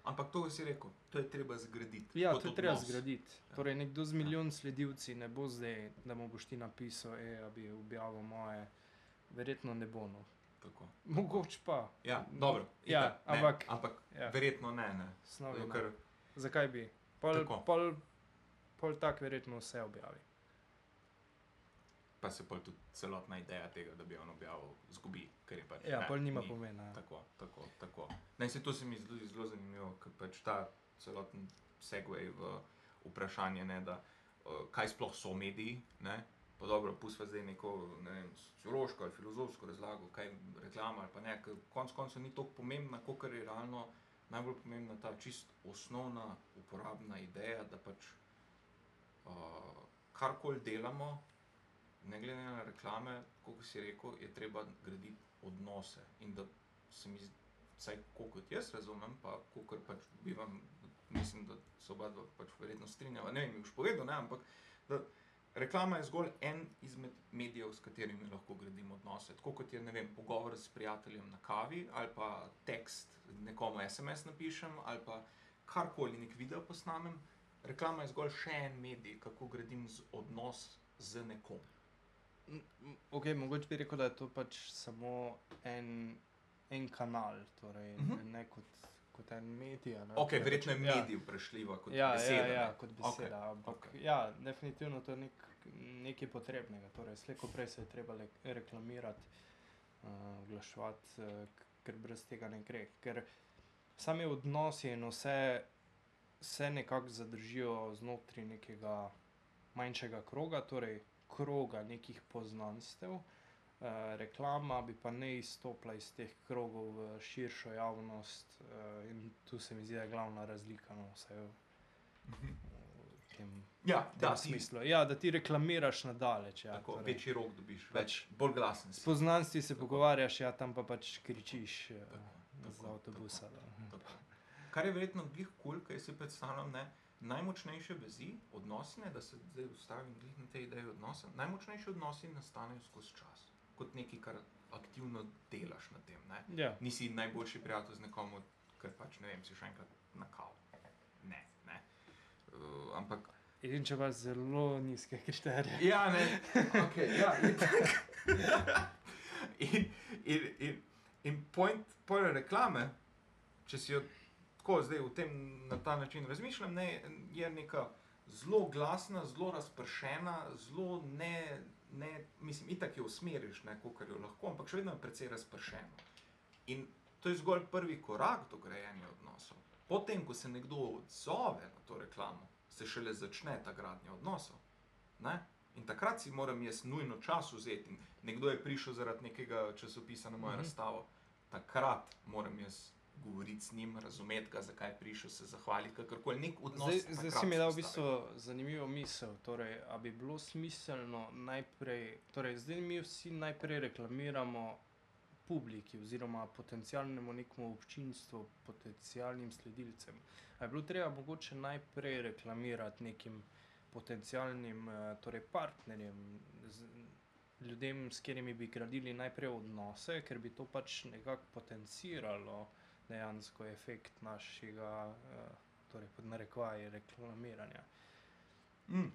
Ampak to si rekel, to je treba zgraditi. Ja, to je treba zgraditi. Ja. Torej, nekdo z milijon sledilci ne bo zdaj, da mu boš ti napisal, e, da bi objavil moje. Verjetno ne bo. No. Tako. Mogoče pa. Ja, dobro. Ja, itak, ne, ampak- ampak Ja, verjetno ne. ne. snovi, Zato, ne. ker, Zakaj bi? Pol, Tako. pol, pol tak verjetno vse objavi. pa se pa tudi celotna ideja tega, da bi on objavil, zgubi. Ker je pač, Ja, ne, pol nima ni- pomena. ja. Tako, tako, tako. Ne, se to se mi zdi zelo zanimivo, ker pač ta celoten segway v vprašanje, ne, da, uh, kaj sploh so mediji. Ne? Pa dobro, pustimo zdaj neko ne vem, sociološko ali filozofsko razlago, kaj reklama ali pa ne, konec koncev ni tako pomembna, kot je realno najbolj pomembna ta čist osnovna uporabna ideja, da pač uh, karkoli delamo, ne glede na reklame, kot si rekel, je treba graditi odnose. In da se mi, vsaj ko- kot jaz razumem, pa kot pač bivam, mislim, da se oba dva pač verjetno strinjava, ne vem, mi boš povedal, ne, ampak da reklama je zgolj en izmed medijev, s katerimi lahko gradimo odnose. Tako kot je, ne vem, pogovor s prijateljem na kavi, ali pa tekst nekomu SMS napišem, ali pa karkoli, nek video posnamem. Reklama je zgolj še en medij, kako gradim z odnos z nekom. Ok, mogoče bi rekel, da je to pač samo en, en kanal, torej Mhm. ne kot, kot en medij. Ne, Ok, Torej verjetno je pač- ja. medij vprašljiva kot ja, beseda. Ja, ja, ne? kot beseda. Okay. Ampak ok. okay. ja, definitivno to je nek, nekaj potrebnega. Torej, slejko prej se je treba le, reklamirati, uh, oglaševati, uh, ker brez tega ne gre. Ker sami odnosi in vse se nekako zadržijo znotraj nekega manjšega kroga, torej kroga nekih poznanstev. Uh, reklama bi pa ne izstopila iz teh krogov v širšo javnost, uh, in tu se mi zdi, da je glavna razlika. No, vsaj v, Mhm. tem, Ja, tem da, smislu. Ja, da ti reklamiraš nadaleč. Ja, tako, torej. večji rok dobiš, več, bolj glasen S si. poznanstvi se Tako. pogovarjaš, ja, tam pa pač kričiš Tako, z tako, avtobusa. da. Tako. Kar je verjetno glih kul, cool, kaj si predstavljam, ne, najmočnejše vezi, odnosi, ne, da se zdaj ustavim glih na tej ideji odnosa, najmočnejši odnosi nastanejo skozi čas, kot nekaj, kar aktivno delaš na tem. Ne. Ja. Nisi najboljši prijatelj z nekom, ker pač ne vem, si še enkrat na kavu. Ne, ne. Uh, ampak In če imaš zelo nizke kriterije. Ja, ne, ok, ja, [laughs] in, in, in, in point, point reklame, če si jo tako zdaj v tem na ta način razmišljam, ne, je neka zelo glasna, zelo razpršena, zelo ne, ne mislim, itak jo usmeriš, ne, kolikor jo lahko, ampak še vedno je precej razpršeno. In to je zgolj prvi korak do grajenja odnosov. Potem, ko se nekdo odzove na to reklamo, se šele začne ta gradnja odnosov. Ne? In takrat si moram jaz nujno čas vzeti. In Nekdo je prišel zaradi nekega časopisa na mojo Mhm. mhm. razstavo, takrat moram jaz govoriti z njim, razumeti ga, zakaj je prišel, se zahvaliti, kakorkoli nek odnos. Zdaj, zdaj si mi dal v bistvu zanimivo misel. Torej, a bi bilo smiselno najprej, torej, zdaj mi vsi najprej reklamiramo publiki oziroma potencialnemu nekemu občinstvu, potencialnim sledilcem. A je bilo treba mogoče najprej reklamirati nekim potencialnim eh, torej partnerjem, z, ljudem, s katerimi bi gradili najprej odnose, ker bi to pač nekako potenciralo dejansko efekt našega. Eh, torej pod narekovaji reklamiranja. Mm,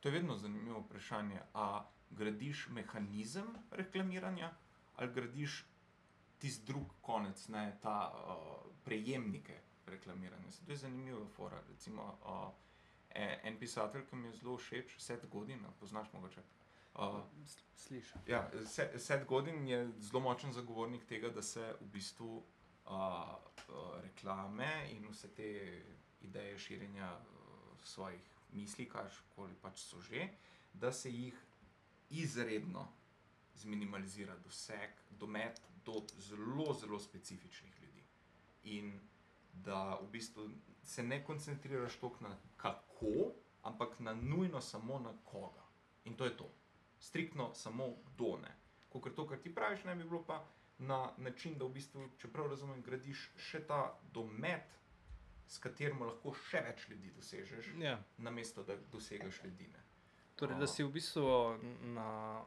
to je vedno zanimivo vprašanje. A gradiš mehanizem reklamiranja ali gradiš tisti drug konec, ne ta uh, prejemnike reklamiranja? Se to je zanimiva fora. Recimo, uh, en pisatelj, ki mi je zelo všeč, Seth Godin, poznaš mogoče. Uh, S- Slišim. Ja, Se- Seth Godin je zelo močen zagovornik tega, da se v bistvu reklame in vse te ideje širjenja uh, svojih misli, karkoli pač so že, da se jih izredno zminimalizira doseg, domet do zelo, zelo specifičnih ljudi. In da v bistvu se ne koncentriraš toliko na kako, ampak na nujno samo na koga. In to je to striktno samo kdo ne. kot to, kar ti praviš, ne bi bilo pa na način, da v bistvu, če prav razumem, gradiš še ta domet, s katerim lahko še več ljudi dosežeš, Ja. namesto da dosegaš ljudi. Ne. Torej, da si v bistvu na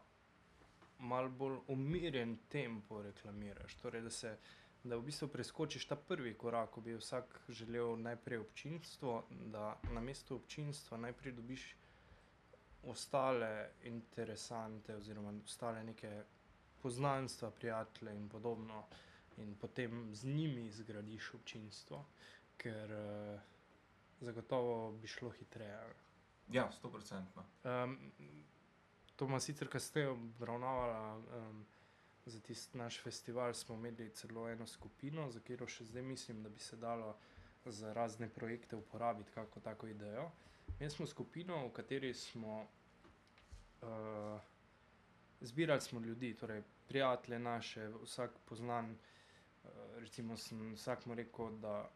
mal bolj umirjen tempo reklamiraš. Torej, da, se, da v bistvu preskočiš ta prvi korak, ko bi vsak želel najprej občinstvo, da na mesto občinstva najprej dobiš ostale interesante oziroma ostale neke poznanstva, prijatelje in podobno. In potem z njimi zgradiš občinstvo, ker uh, zagotovo bi šlo hitreje. Ja, sto procentno. Um, to ima sicer kasneje obravnavala. Um, za tisti naš festival smo imeli celo eno skupino, za katero še zdaj mislim, da bi se dalo za razne projekte uporabiti kako tako idejo. Mi smo skupino, v kateri smo uh, zbirali smo ljudi, torej prijatelje naše, vsak poznan. Uh, recimo, sem vsakmu rekel, da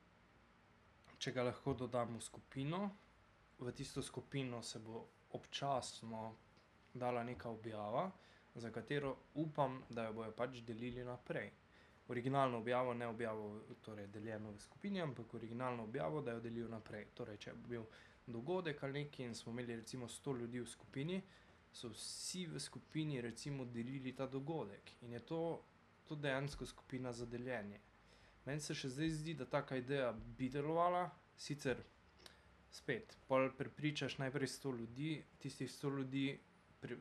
če ga lahko dodam v skupino, v tisto skupino se bo občasno dala neka objava, za katero upam, da jo bojo pač delili naprej. Originalno objavo, ne objavo, torej deljeno v skupini, ampak originalno objavo, da jo delijo naprej. Torej, če bi bil dogodek ali nekaj in smo imeli recimo 100 ljudi v skupini, so vsi v skupini recimo delili ta dogodek in je to, to dejansko skupina za deljenje. Meni se še zdaj zdi, da taka ideja bi delovala, sicer spet, pol prepričaš najprej 100 ljudi, tistih 100 ljudi, pri,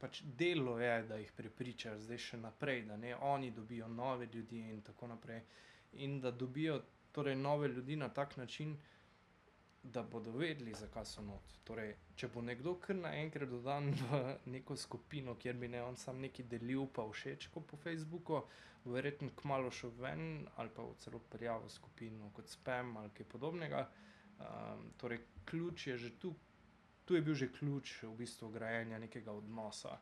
pač delo je, da jih prepričaš zdaj še naprej, da ne oni dobijo nove ljudi in tako naprej. In da dobijo torej nove ljudi na tak način, da bodo vedeli, zakaj so not. Torej, če bo nekdo kar naenkrat dodan v neko skupino, kjer bi ne on sam neki delil, pa všečko po Facebooku, bo verjetno kmalo šel ven ali pa v celo prijavo skupino kot spam ali kaj podobnega. Um, torej, ključ je že tu, tu je bil že ključ v bistvu grajenja nekega odnosa.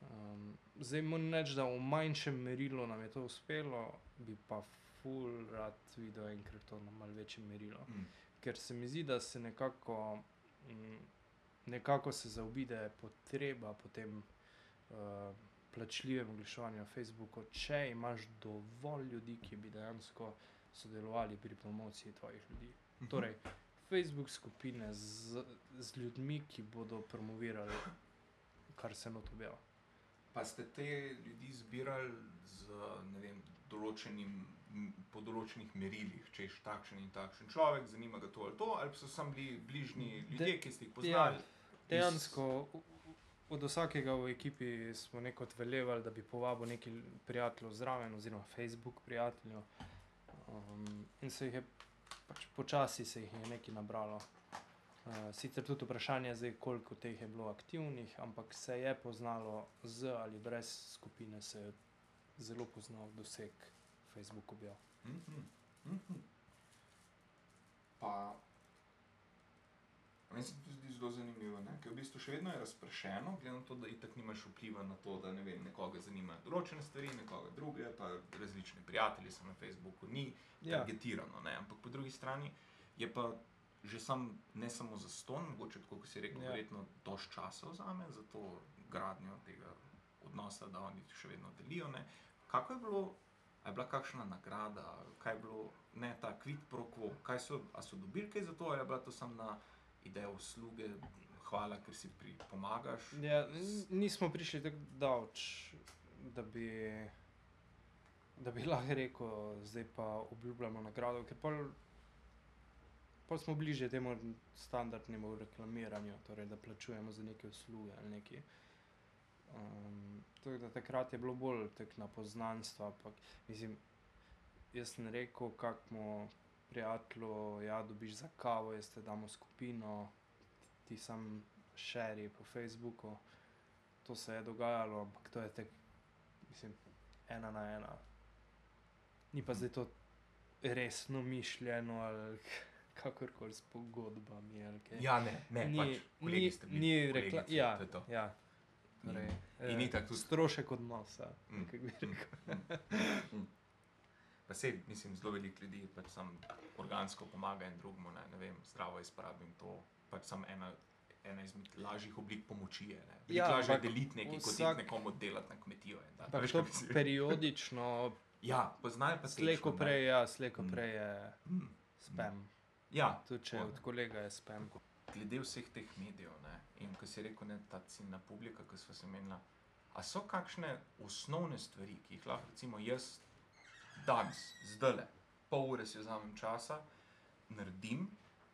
Um, zdaj moram reči, da v manjšem merilu nam je to uspelo, bi pa ful rad videl enkrat to na malce večjem merilu Mm. Ker se mi zdi, da se nekako, mm, nekako se zaobide potreba po tem uh, plačljivem oglaševanju na Facebooku, če imaš dovolj ljudi, ki bi dejansko sodelovali pri promociji tvojih ljudi. Mhm. Torej, Facebook skupine z, z ljudmi, ki bodo promovirali, kar se not objavlja. Pa ste te ljudi zbirali z vem, določenim, po določenih merilih, če je takšen in takšen človek, zanima ga to ali to, ali so samo bili bližnji ljudje, ki ste jih poznali. Dejansko v- v- od vsakega v ekipi smo neko velevali, da bi povabil nekaj prijateljev zraven, oziroma Facebook prijateljev. Um, in se jih je pač počasi se jih je nekaj nabralo. Uh, sicer tudi vprašanje je, koliko teh je bilo aktivnih, ampak se je poznalo z ali brez skupine, se je zelo poznal doseg Facebook objav. Mhm, mhm. Pa meni se to zdi zelo zanimivo, ne? ker v bistvu še vedno je razpršeno, glede na to, da itak nimaš vpliva na to, da ne vem, nekoga zanimajo določene stvari, nekoga druge, pa različni prijatelji so na Facebooku, ni Ja. targetirano, ne? ampak po drugi strani je pa že sam, ne samo za ston, mogoče tako, kot si rekel, Ja. verjetno dož časa vzame za to gradnjo tega odnosa, da oni še vedno delijo. Ne? Kako je bilo, a je bila kakšna nagrada, kaj je bilo, ne ta quid pro quo, kaj so, so dobili kaj za to, ali je bila to samo na idejo usluge, hvala, ker si pri, pomagaš. Ja, nismo prišli tako daleč, da bi, da bi lahko rekel, zdaj pa obljubljamo nagrado, ker pol, pol smo bliže temu standardnemu reklamiranju, torej da plačujemo za neke usluge ali nekaj. Um, tako da takrat je bilo bolj tek na poznanstva. Ampak, mislim, jaz sem rekel, kakmo prijatelju, ja, dobiš za kavo, jaz te damo skupino, ti sam šeri po Facebooku. To se je dogajalo, ampak to je tek, mislim, ena na ena. Ni pa zdaj to resno mišljeno ali [laughs] kakorkoli s pogodbami. Ali kaj. Ja, ne, ne, ni, pač, ni, ste bili, ni rekla, kolegice, ja, to je to. ja. Torej, In eh, itak tudi- strošek odnosa. Mm, kako bi rekel. Mm. Pa sej, mislim, zelo veliko ljudi pač sam organsko pomaga in drugemu, ne, ne vem, zdravo izporabim to, pač sam ena ena izmed lažjih oblik pomoči. Je, ne. Ja, Ja, lažje deliti nekaj, kot vsak- iti nekomu delati na kmetijo. da- veš, periodično, [laughs] Ja, poznajo pa slejko tečno, ne. prej, ja, slejko Mm. prej je Mm. spam. Ja, Tudi če od kolega je spam. Glede vseh teh medijev ne, in ko si rekel, da ta ciljna publika, ki smo se menila. A so kakšne osnovne stvari, ki jih lahko recimo jaz danes, zdaj le, pol ure si vzamem časa, naredim,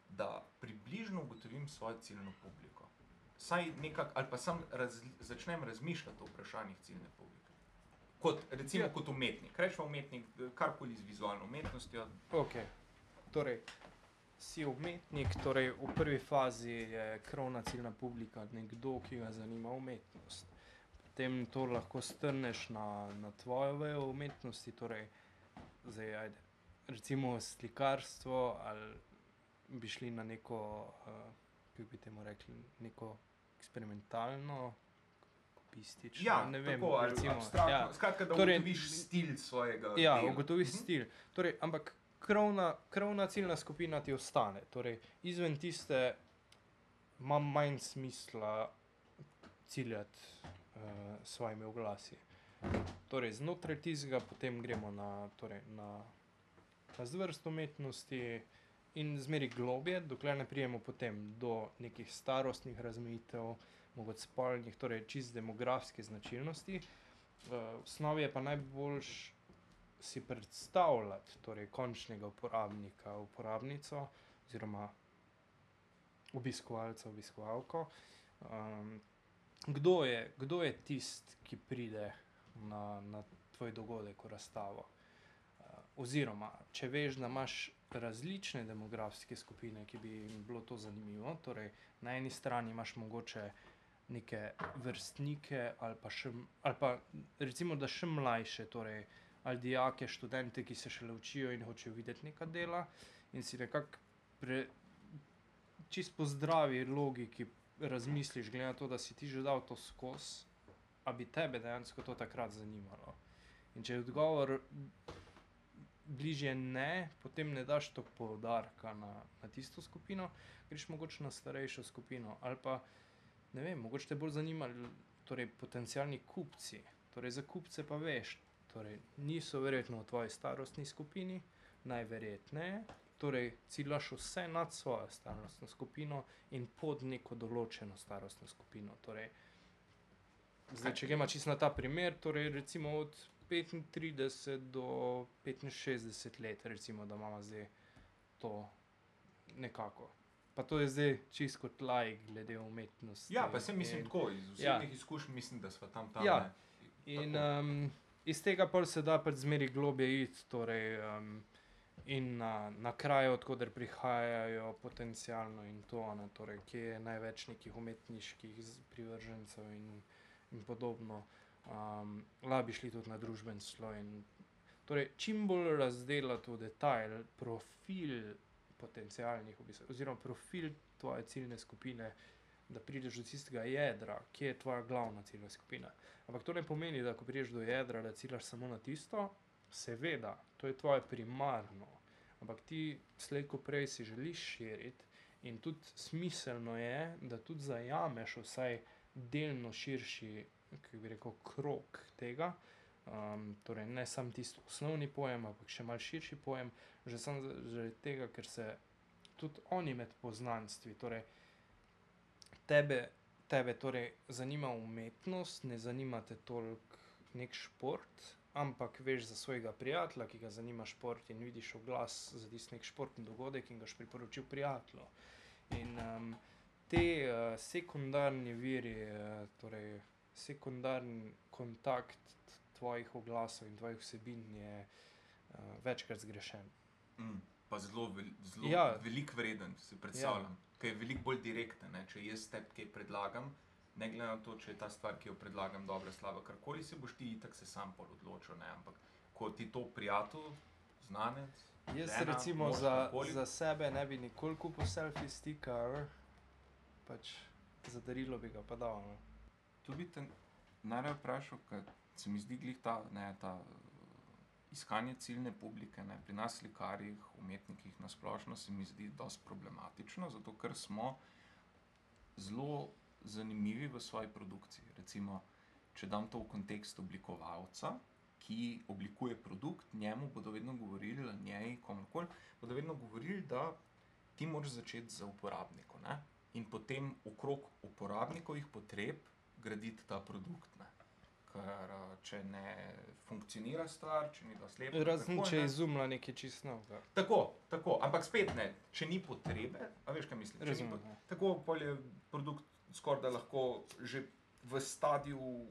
da približno ugotovim svojo ciljno publiko. Saj nekako, ali pa sam raz, začnem razmišljati o vprašanjih ciljne publike. Kot, recimo, Ja. ja. kot umetnik, rečemo umetnik, karkoli z vizualno umetnostjo. Ok, torej si umetnik, torej v prvi fazi je krovna ciljna publika nekdo, ki ga zanima umetnost. Potem to lahko strneš na, na tvojo vejo umetnosti, torej zdaj, ajde, recimo slikarstvo ali bi šli na neko, uh, kako bi temu rekli, neko eksperimentalno, kupistično, Ja, ne vem, tako, recimo, abstraktno, ja. skratka, da Torej, ugotoviš stil svojega. Ja, dela. ugotoviš Mhm. stil. Torej, ampak krovna, krovna ciljna skupina ti ostane. Torej, izven tiste ima manj smisla ciljati uh, s svojimi oglasi. Torej, znotraj tistega potem gremo na, torej, na, na zvrst umetnosti in zmeri globje, dokler ne prijemo potem do nekih starostnih razmejitev, mogoče spolnih, torej čist demografske značilnosti. Eh, V osnovi je pa najboljš si predstavljati torej, končnega uporabnika, uporabnico oziroma obiskovalca, obiskovalko. Um, kdo, je, kdo je tisti, ki pride na, na tvoj dogodek, v razstavo? Uh, oziroma, če veš, da imaš različne demografske skupine, ki bi jim bilo to zanimivo, torej na eni strani imaš mogoče neke vrstnike ali pa, še, ali pa recimo, da še mlajše, torej ali dijake, študente, ki se šele učijo in hočejo videti neka dela in si nekako pre, čist po zdravi logiki razmisliš, glede na to, da si ti že dal to skozi, a bi tebe dejansko to takrat zanimalo. In če je odgovor bližje ne, potem ne daš to poudarka na, na tisto skupino, greš mogoče na starejšo skupino ali pa ne vem, mogoče te bolj zanimali torej, potencijalni kupci. Torej, za kupce pa veš, torej, niso verjetno v tvoji starostni skupini, najverjetneje. Torej, ciljaš vse nad svojo starostno skupino in pod neko določeno starostno skupino. Torej, zdaj, če gremo čisto na ta primer, torej recimo od 35 do 65 let, recimo, da imamo zdaj to nekako. Pa to je zdaj čisto kot lajk, glede umetnosti. Ja, pa se mislim in- tako, iz Ja. osebnih ja. izkušenj mislim, da smo tam tam. Ja. ne. In um, iz tega pa se da pač zmeri globje iti, torej, um, in na, na kraje, odkuder prihajajo potencialno in to, ne, torej, kje je največ nekih umetniških privržencev in, in podobno. Um, Lahko bi šli tudi na družben sloj. In, torej, čim bolj razdelati v detajl profil potencialnih obiskovalcev, oziroma profil tvoje ciljne skupine, da prideš do tistega jedra, ki je tvoja glavna ciljna skupina. Ampak to ne pomeni, da ko prideš do jedra, da ciljaš samo na tisto, seveda, to je tvoje primarno. Ampak ti slejko prej si želiš širiti in tudi smiselno je, da tudi zajameš vsaj delno širši, kako bi rekel, krok tega. Um, torej, ne samo tisti osnovni pojem, ampak še malce širši pojem, že samo za- zaradi tega, ker se tudi oni med poznanstvi, torej tebe, tebe torej zanima umetnost, ne zanima te toliko nek šport, ampak veš za svojega prijatelja, ki ga zanima šport in vidiš oglas za tisti nek športni dogodek in ga boš priporočil prijatelju. In um, te uh, sekundarni viri, uh, torej sekundarni kontakt tvojih oglasov in tvojih vsebin je uh, večkrat zgrešen. Mm, pa zelo, zelo Ja. velik vreden, si predstavljam. Ja. Ker je veliko bolj direkten. Ne? Če jaz tebi kaj predlagam, ne glede na to, če je ta stvar, ki jo predlagam, dobra, slaba, karkoli se boš ti, tako se sam odločil. Ne? Ampak ko ti to prijatelj, znanec. Jaz žena, recimo za, karkoli. za sebe ne bi nikoli kupil selfie stika, pač za darilo bi ga pa dal. no. Tu bi te najraje vprašal, ker se mi zdi glih ta, ne, ta uh, iskanje ciljne publike. Ne, pri nas, slikarjih, umetnikih na splošno, se mi zdi dosti problematično, zato ker smo zelo zanimivi v svoji produkciji. Recimo, če dam to v kontekst oblikovalca, ki oblikuje produkt, njemu bodo vedno govorili, ali njej, komorkoli, bodo vedno govorili, da ti moraš začeti z uporabnikom ne? in potem okrog uporabnikovih potreb graditi ta produkt. Ne? Ker a, če ne funkcionira stvar, če ni lepa. Razen če ne. je izumila nekaj čist novega. Tako, tako, ampak spet ne, če ni potrebe, a veš, kaj mislim? Razumem. pot- ja. Tako pol je produkt skoraj da lahko že v stadiju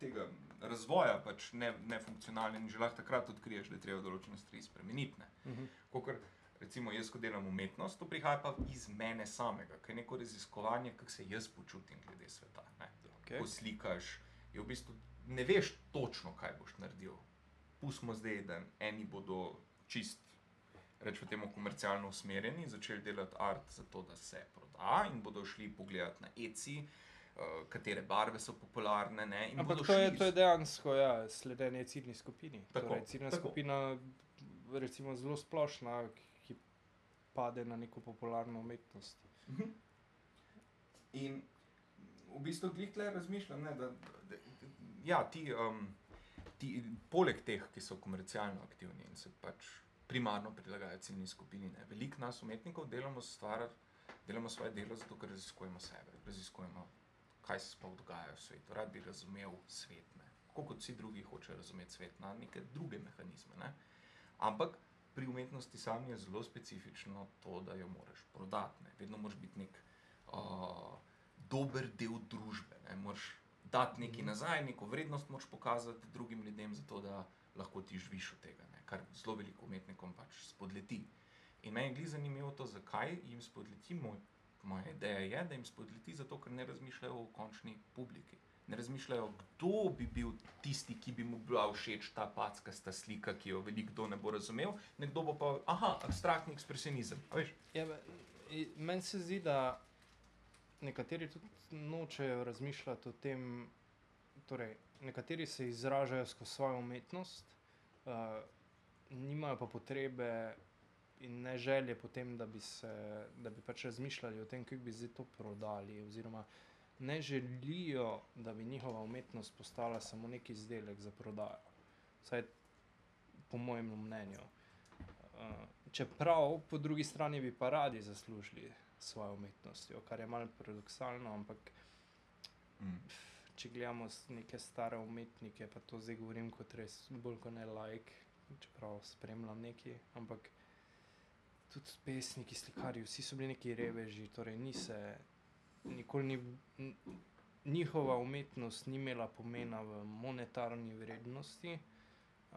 tega razvoja, pač ne, nefunkcionalen, in že lahko takrat odkriješ, da je treba določene stvari spremeniti. ne. Mhm. Kakor, recimo, jaz, ko delam umetnost, to prihaja pa iz mene samega, ker je neko raziskovanje, kako se jaz počutim glede sveta. Ne. Okej. Ko slikaš, je v bistvu ne veš točno, kaj boš naredil. Pustimo zdaj, da eni bodo čist, rečemo temu, komercialno usmerjeni, začeli delati art zato, da se proda in bodo šli pogledati na ECI, uh, katere barve so popularne. Ne, Ampak to je, to je dejansko ja, sledenje ciljni skupini. Tako, torej, ciljna tako. skupina, recimo, zelo splošna, ki pade na neko popularno umetnost. Mhm. In v bistvu glih tle razmišljam, ne, da, da, da ja, ti, um, ti, poleg teh, ki so komercialno aktivni in se pač primarno prilagajajo ciljni skupini, ne, veliko nas umetnikov delamo stvar, delamo svoje delo zato, ker raziskujemo sebe, raziskujemo, kaj se sploh dogaja v svetu. Rad bi razumel svet, ne. Tako kot vsi drugi hočejo razumeti svet na neke druge mehanizme. Ne. Ampak pri umetnosti sami je zelo specifično to, da jo moraš prodati. Ne. Vedno moraš biti nek uh, dober del družbe. Ne. Moraš dati nekaj Mhm. nazaj, neko vrednost moraš pokazati drugim ljudem, zato da lahko ti živiš od tega, ne. kar zelo veliko umetnikom pač spodleti. In meni je glih zanimivo to, zakaj jim spodleti. Moj, moja ideja je, da jim spodleti zato, ker ne razmišljajo o končni publiki. Ne razmišljajo, kdo bi bil tisti, ki bi mu bila všeč ta packasta slika, ki jo veliko ne bo razumel, nekdo bo pa, aha, abstraktni ekspresionizem. Ja, meni se zdi, da nekateri tudi nočejo razmišljati o tem. Torej, nekateri se izražajo skozi svojo umetnost, uh, nimajo pa potrebe in ne želje potem, da bi, se, da bi pač razmišljali o tem, kako bi zdaj to prodali. Oziroma, ne želijo, da bi njihova umetnost postala samo neki izdelek za prodajo. Vsaj po mojem mnenju. Uh, čeprav po drugi strani bi pa radi zaslužili svojo umetnostjo, kar je malo paradoksalno, ampak Mm. če gledamo neke stare umetnike, pa to zdaj govorim kot res bolj kot ne like, čeprav spremljam neki, ampak tudi pesniki, slikarji, vsi so bili neki reveži, torej ni se, nikoli ni, njihova umetnost ni imela pomena v monetarni vrednosti,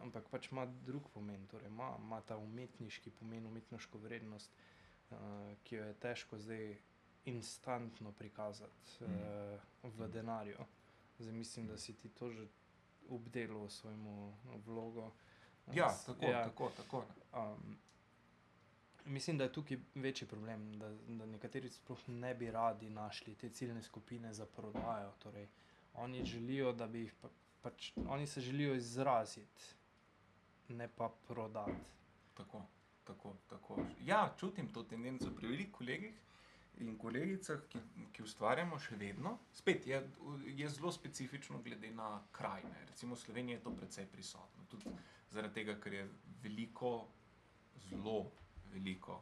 ampak pač ima drug pomen, torej ima, ima ta umetniški pomen, umetniško vrednost, uh, ki jo je težko zdaj instantno prikazati Mhm. uh, v denarju. Zdaj mislim, da si ti to že obdelal svojemu vlogo. Ja, S- tako, ja. tako, tako. Um, mislim, da je tukaj večji problem, da, da nekateri sploh ne bi radi našli te ciljne skupine za prodajo. Torej, oni želijo, da bi jih pa, pač, oni se želijo izraziti, ne pa prodati. Tako, tako, tako. Ja, čutim to tendenco pri velikih kolegih in kolegicah, ki, ki ustvarjamo še vedno. Spet je, je zelo specifično glede na kraj. Ne. Recimo v Sloveniji je to precej prisotno. Tudi zaradi tega, ker je veliko, zelo veliko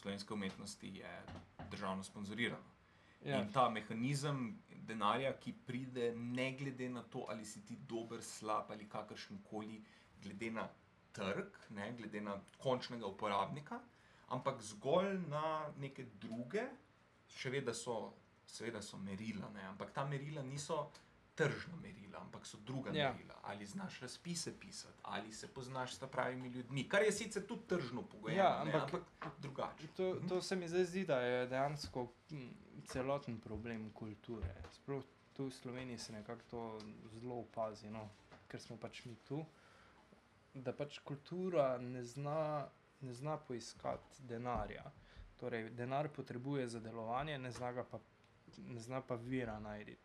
slovenske umetnosti je državno sponzorirano. Ja. In ta mehanizem denarja, ki pride, ne glede na to, ali si ti dober, slab ali kakršen koli, glede na trg, ne glede na končnega uporabnika, ampak zgolj na neke druge, še vedno so, seveda so merila, ne, ampak ta merila niso tržna merila, ampak so druga Ja. merila. Ali znaš razpise pisati, ali se poznaš s pravimi ljudmi, kar je sicer tudi tržno pogojeno, Ja, ne, ampak- ampak drugače. To, to se mi zdaj zdi, da je dejansko hm, celoten problem kulture. Sploh tu v Sloveniji se nekako to zelo opazi, no, ker smo pač mi tu. Da pač kultura ne zna, ne zna poiskati denarja. Torej, denar potrebuje za delovanje, ne zna, ga pa, ne zna pa vira najti.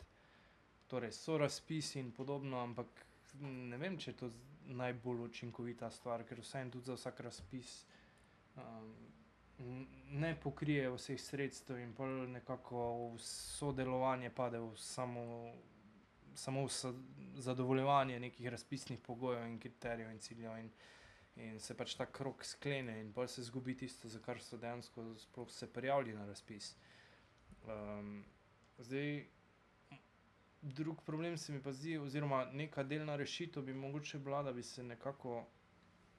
Torej, so razpisi in podobno, ampak ne vem, če je to najbolj učinkovita stvar, ker vsem tudi za vsak razpis um, ne pokrije vseh sredstev in pol nekako sodelovanje pade v samo, samo zadovoljevanje nekih razpisnih pogojev in kriterijev in ciljev. In, in se pač ta krok sklene, in pa se zgubi tisto, za kar so dejansko sploh se prijavili na razpis. Um, zdaj, drug problem se mi pa zdi, oziroma neka delna rešitev bi mogoče bila, da bi se nekako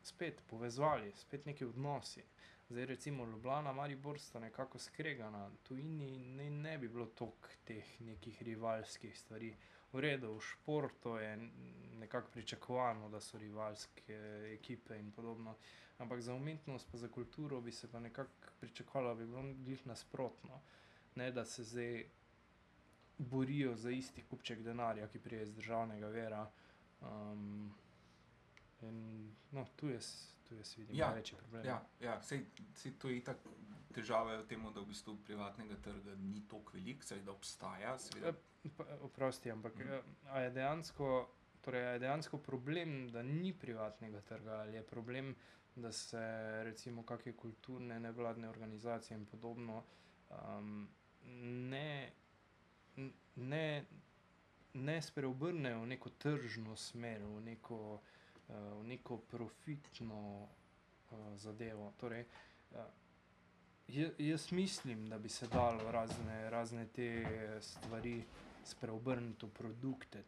spet povezali, spet neki odnosi. Zdaj, recimo Ljubljana, Maribor sta nekako skregana, tujini ne, ne bi bilo toliko teh nekih rivalskih stvari. V redu, v športu je nekako pričakovano, da so rivalske ekipe in podobno, ampak za umetnost, pa za kulturo bi se pa nekako pričakovalo, da bi bilo glih nasprotno. Ne da se zdaj borijo za isti kupček denarja, ki prije iz državnega vera. Um, in, no, tu jaz, tu jaz vidim Ja, največji problem. Ja, ja sej, sej to je itak težava je v tem, da v bistvu privatnega trga ni tako velik, saj da obstaja. Seveda, Pa, Oprosti, ampak mm. je dejansko. Torej, je dejansko problem, da ni privatnega trga, ali je problem, da se recimo kakšne kulturne nevladne organizacije in podobno um, ne, ne, ne spreobrnejo v neko tržno smer, v neko, uh, v neko profitno uh, zadevo. Torej, uh, Jaz mislim, da bi se dalo razne, razne te stvari spreobrniti v produkte,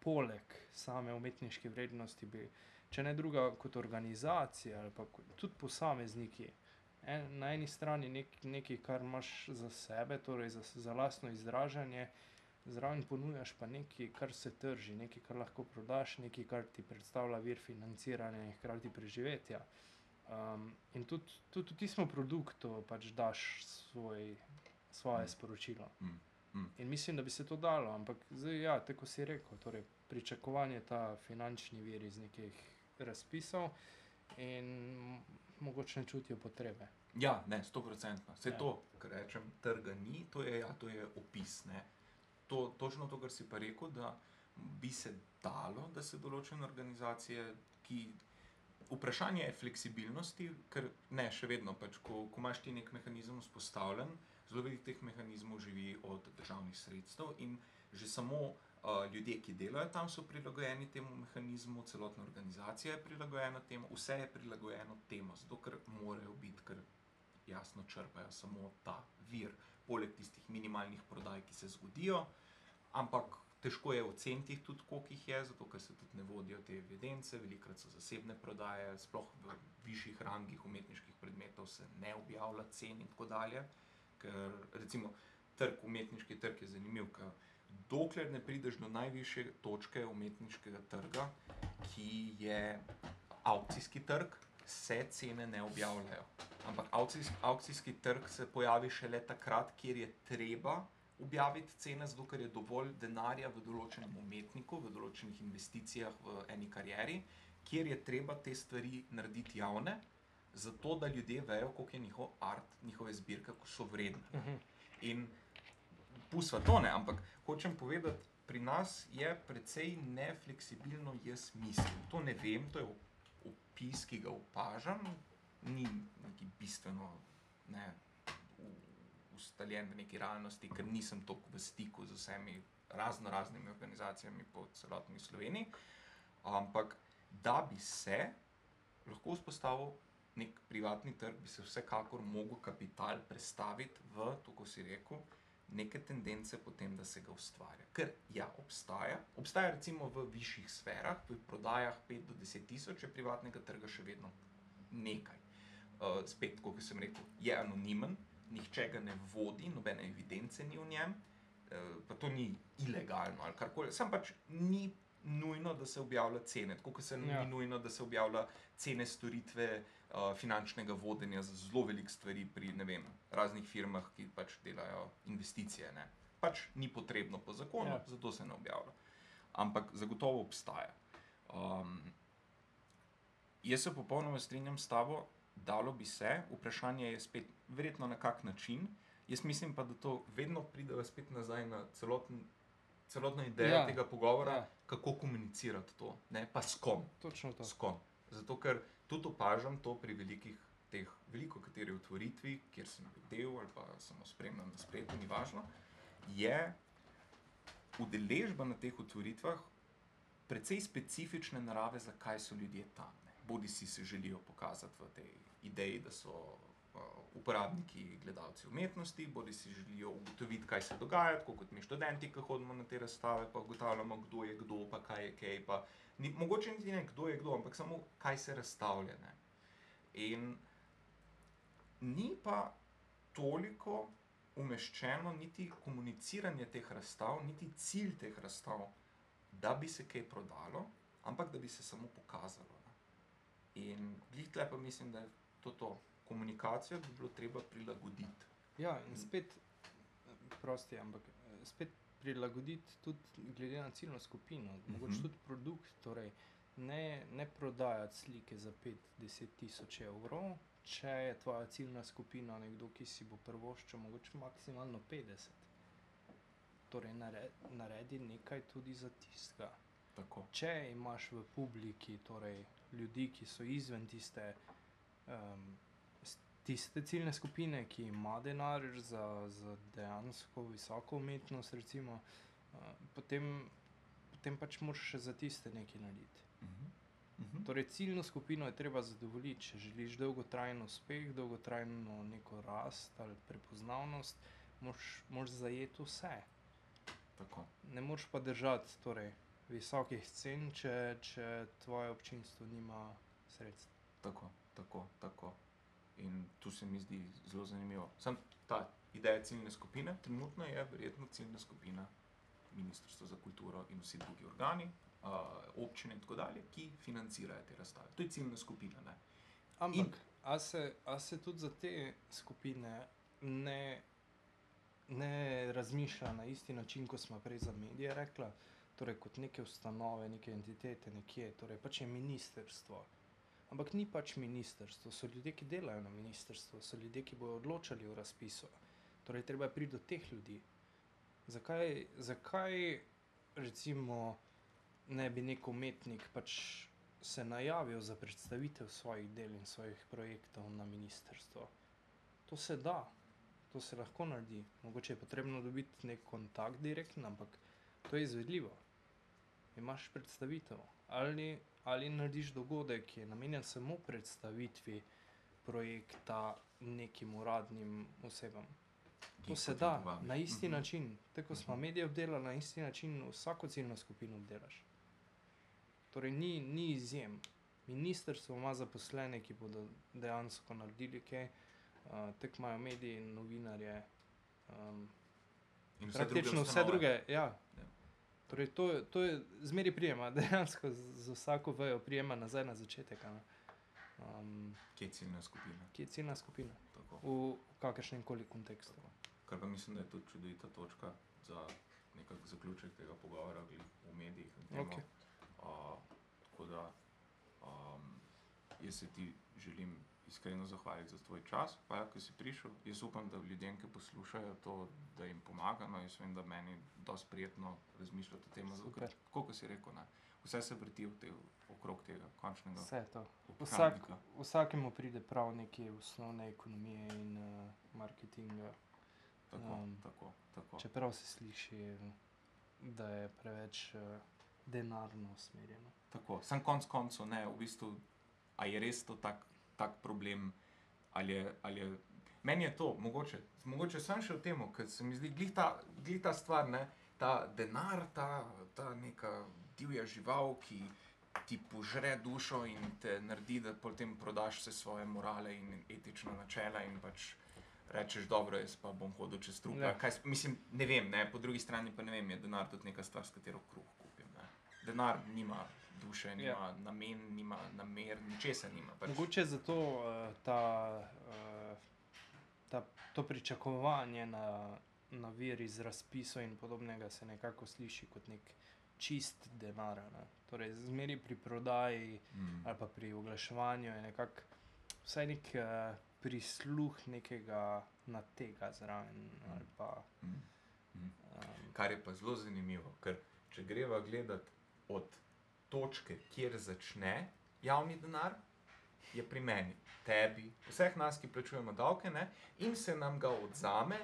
poleg same umetniške vrednosti, bi, če ne druga, kot organizacija ali pa kot, tudi posamezniki. En, na eni strani nek, nekaj, kar imaš za sebe, torej za, za lastno izražanje, zraven ponujaš pa nekaj, kar se trži, nekaj, kar lahko prodaš, nekaj, kar ti predstavlja vir financiranja in hkrati preživetja. Um, in tudi, tudi v tistem produktu pač daš svoj, svoje Mm. sporočilo. Mm, mm. In mislim, da bi se to dalo, ampak zdaj, ja, tako si rekel, torej, pričakovanje ta finančni vir iz nekih razpisov in mogoče ne čutijo potrebe. Ja, ne, sto procentno. Vse Ja. to, kar rečem, trga ni, to je, ja, to je opis. Ne. To, točno to, kar si pa rekel, da bi se dalo, da se določene organizacije, ki. Vprašanje je fleksibilnosti, ker ne, še vedno, pač, ko, ko imaš ti nek mehanizem vzpostavljen, zelo veliko teh mehanizmov živi od državnih sredstev in že samo uh, ljudje, ki delajo tam, so prilagojeni temu mehanizmu, celotna organizacija je prilagojena temu, vse je prilagojeno temu, zato ker morajo biti, ker jasno črpajo samo ta vir, poleg tistih minimalnih prodaj, ki se zgodijo, ampak težko je oceniti tudi, koliko jih je, zato ker se tudi ne vodijo te evidence, velikrat so zasebne prodaje, sploh v višjih rangih umetniških predmetov se ne objavlja cen in tako dalje, ker recimo trg, umetniški trg je zanimiv, ker dokler ne prideš do najvišje točke umetniškega trga, ki je aukcijski trg, se cene ne objavljajo. Ampak aukcijski, aukcijski trg se pojavi šele takrat, kjer je treba objaviti cene, zato ker je dovolj denarja v določenem umetniku, v določenih investicijah v eni karieri, kjer je treba te stvari narediti javne, zato da ljudje vejo, koliko je njihov art, njihove zbirke, ko so vredne. Uh -huh. In pusva to ne, ampak hočem povedati, pri nas je precej nefleksibilno, jaz mislim. To ne vem, to je op- opis, ki ga opažam, ni neki bistveno ne, ustaljen v neki realnosti, ker nisem toliko v stiku z vsemi razno raznimi organizacijami po celotni Sloveniji. Ampak da bi se lahko vzpostavil nek privatni trg, bi se vsekakor mogel kapital prestaviti v, tako si rekel, neke tendence potem, da se ga ustvarja. Ker ja, obstaja. Obstaja recimo v višjih sferah, v prodajah 5 do 10 tisoč, je privatnega trga še vedno nekaj. Uh, spet, kot sem rekel, je anonimen, nihče ga ne vodi, nobene evidence ni v njem, uh, pa to ni ilegalno ali karkoli. Sam pač ni nujno, da se objavlja cene, tako kot se ja. Ni nujno, da se objavlja cene storitve uh, finančnega vodenja za zelo velik stvari pri ne vem, raznih firmah, ki pač delajo investicije. Ne. Pač ni potrebno po zakonu. Ja. zato se ne objavlja. Ampak zagotovo obstaja. Um, jaz se popolnoma strinjam s tabo, dalo bi se, vprašanje je spet, verjetno na kak način. Jaz mislim pa, da to vedno pride spet nazaj na celoten, celotno idejo ja. Tega pogovora, ja. Ja. kako komunicirati to, ne pa s kom. Točno to. S kom. Zato, ker tudi opažam to pri velikih teh veliko kateri otvoritvi, kjer sem bil del ali pa samo spremljal na spletu, ni važno, je udeležba na teh otvoritvah precej specifične narave, zakaj so ljudje tam. Bodi si se želijo pokazati v tej ideji, da so uh, uporabniki, gledalci umetnosti, bodi si želijo ugotoviti, kaj se dogaja, tako kot mi študenti, ki hodimo na te razstave, pa ugotavljamo, kdo je kdo, pa kaj je kaj. Pa, ni, mogoče niti ne kdo je kdo, ampak samo kaj se razstavlja. Ne. In ni pa toliko umeščeno niti komuniciranje teh razstav, niti cilj teh razstav, da bi se kaj prodalo, ampak da bi se samo pokazalo. In glih tle pa mislim, da je to to. Komunikacijo bi bilo treba prilagoditi. Ja, in spet, prosti, ampak eh, spet prilagoditi tudi glede na ciljno skupino, mogoče Mhm. tudi produkt. Torej, ne, ne prodajati slike za 5-10 tisoč evrov, če je tvoja ciljna skupina nekdo, ki si bo prvoščil, mogoče maksimalno 50. Torej, nare, naredi nekaj tudi za tistega. Tako. Če imaš v publiki torej, ljudi, ki so izven tiste, um, tiste ciljne skupine, ki ima denar za, za dejansko visoko umetnost, recimo, uh, potem, potem pač moraš še za tiste nekaj narediti. Mhm. Mhm. Torej, ciljno skupino je treba zadovoljiti, če želiš dolgotrajen uspeh, dolgotrajno neko rast ali prepoznavnost, moraš zajeti vse. Tako. Ne moreš pa držati torej, visokih cen, če, če tvoje občinstvo nima sredstev. Tako, tako, tako. In tu se mi zdi zelo zanimivo. Sam ta ideja ciljne skupine, trenutno je verjetno ciljna skupina Ministrstva za kulturo in vsi drugi organi, uh, občine in tako dalje, ki financirajo te razstave. To je ciljna skupina. Ne? Ampak, a se, a se tudi za te skupine ne, ne razmišlja na isti način, kot smo prej za medije rekla, torej kot neke ustanove, neke entitete, nekje, torej pač je ministerstvo. Ampak ni pač ministerstvo, so ljudje, ki delajo na ministerstvu, so ljudje, ki bodo odločali o razpisu. Torej, treba je priti do teh ljudi. Zakaj, zakaj recimo, ne bi nek umetnik pač se najavil za predstavitev svojih del in svojih projektov na ministerstvo? To se da, to se lahko naredi. Mogoče je potrebno dobiti nek kontakt direktno, ampak to je izvedljivo. Imaš predstavitev ali, ali narediš dogodek, ki je namenjen samo predstavitvi projekta nekim uradnim osebam. To se da povabiš. na isti Mhm. način. Tako kot smo Mhm. medije obdelali, na isti način vsako ciljno skupino obdelaš. Torej, ni, ni izjem. Ministrstvo ima zaposlene, ki bodo dejansko naredili kaj, uh, tako imajo mediji in novinarje. Um, In vse praktično druge vse druge. Ja. Ja. Torej, to, to je zmeri prijema, [laughs] dejansko z, z vsako vejo prijema nazaj na začetek. ne. Um, Kje je ciljna skupina? ki je ciljna skupina Tako. v kakršnem koli kontekstu. Kar pa mislim, da je tudi čudovita točka za nekak zaključek tega pogovora v medijih. Okej. Uh, tako da um, jaz se ti želim iskreno zahvaliti za tvoj čas, hvala, ker si prišel. Jaz upam, da ljudem, ki poslušajo to, da jim pomaga. No, jaz vem, da meni je dosti prijetno razmišljati o tem, tako kot si rekel. Ne? Vse se vrti te, okrog tega končnega Vse to. Vsak, vsakemu pride prav neke osnovne ekonomije in uh, marketinga. Tako, um, tako, tako. Čeprav se sliši, da je preveč uh, denarno usmerjeno. Tako, sem konc koncev, ne, v bistvu, a je res to tak, tak problem, ali je, ali je. Meni je to, mogoče, mogoče sem še v tem, ker se mi zdi, glih ta, glih ta stvar, ne, ta denar, ta, ta neka divja žival, ki ti požre dušo in te naredi, da potem prodaš vse svoje morale in etična načela in pač rečeš, dobro, jaz pa bom hodil čez trup. Ja. Kaj, mislim, ne vem, ne, po drugi strani pa ne vem, je denar tudi neka stvar, s katero kruh kupim. Ne. Denar nima duše, nima Ja. namen, nima namer, ničesar nima. Pač. Mogoče zato uh, ta, uh, ta, to pričakovanje na, na vir iz razpisov in podobnega se nekako sliši kot nek čist denar. Ne? Torej, zmeri pri prodaji Mm. ali pa pri oglaševanju je nekako vsaj nek uh, prisluh nekega na tega zraven. ali Pa, Mm. Mm. um, Kar je pa zelo zanimivo, ker če greva gledati od točke, kjer začne javni denar je pri meni, tebi, vseh nas, ki plačujemo davke, ne? in se nam ga odzame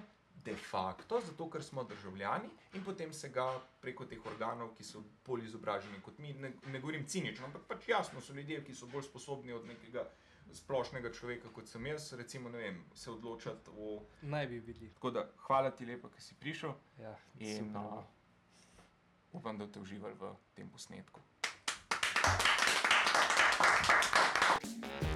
de facto, zato ker smo državljani, in potem se ga preko teh organov, ki so bolj izobraženi kot mi, ne, ne govorim cinično, ampak pač jasno so ljudje, ki so bolj sposobni od nekega. Splošnega človeka, kot sem jaz, recimo, ne vem, se odločati o. Naj bi bili. Tako da, hvala ti lepa, da si prišel Ja, in super. uh, upam, da te uživali v tem posnetku. あ!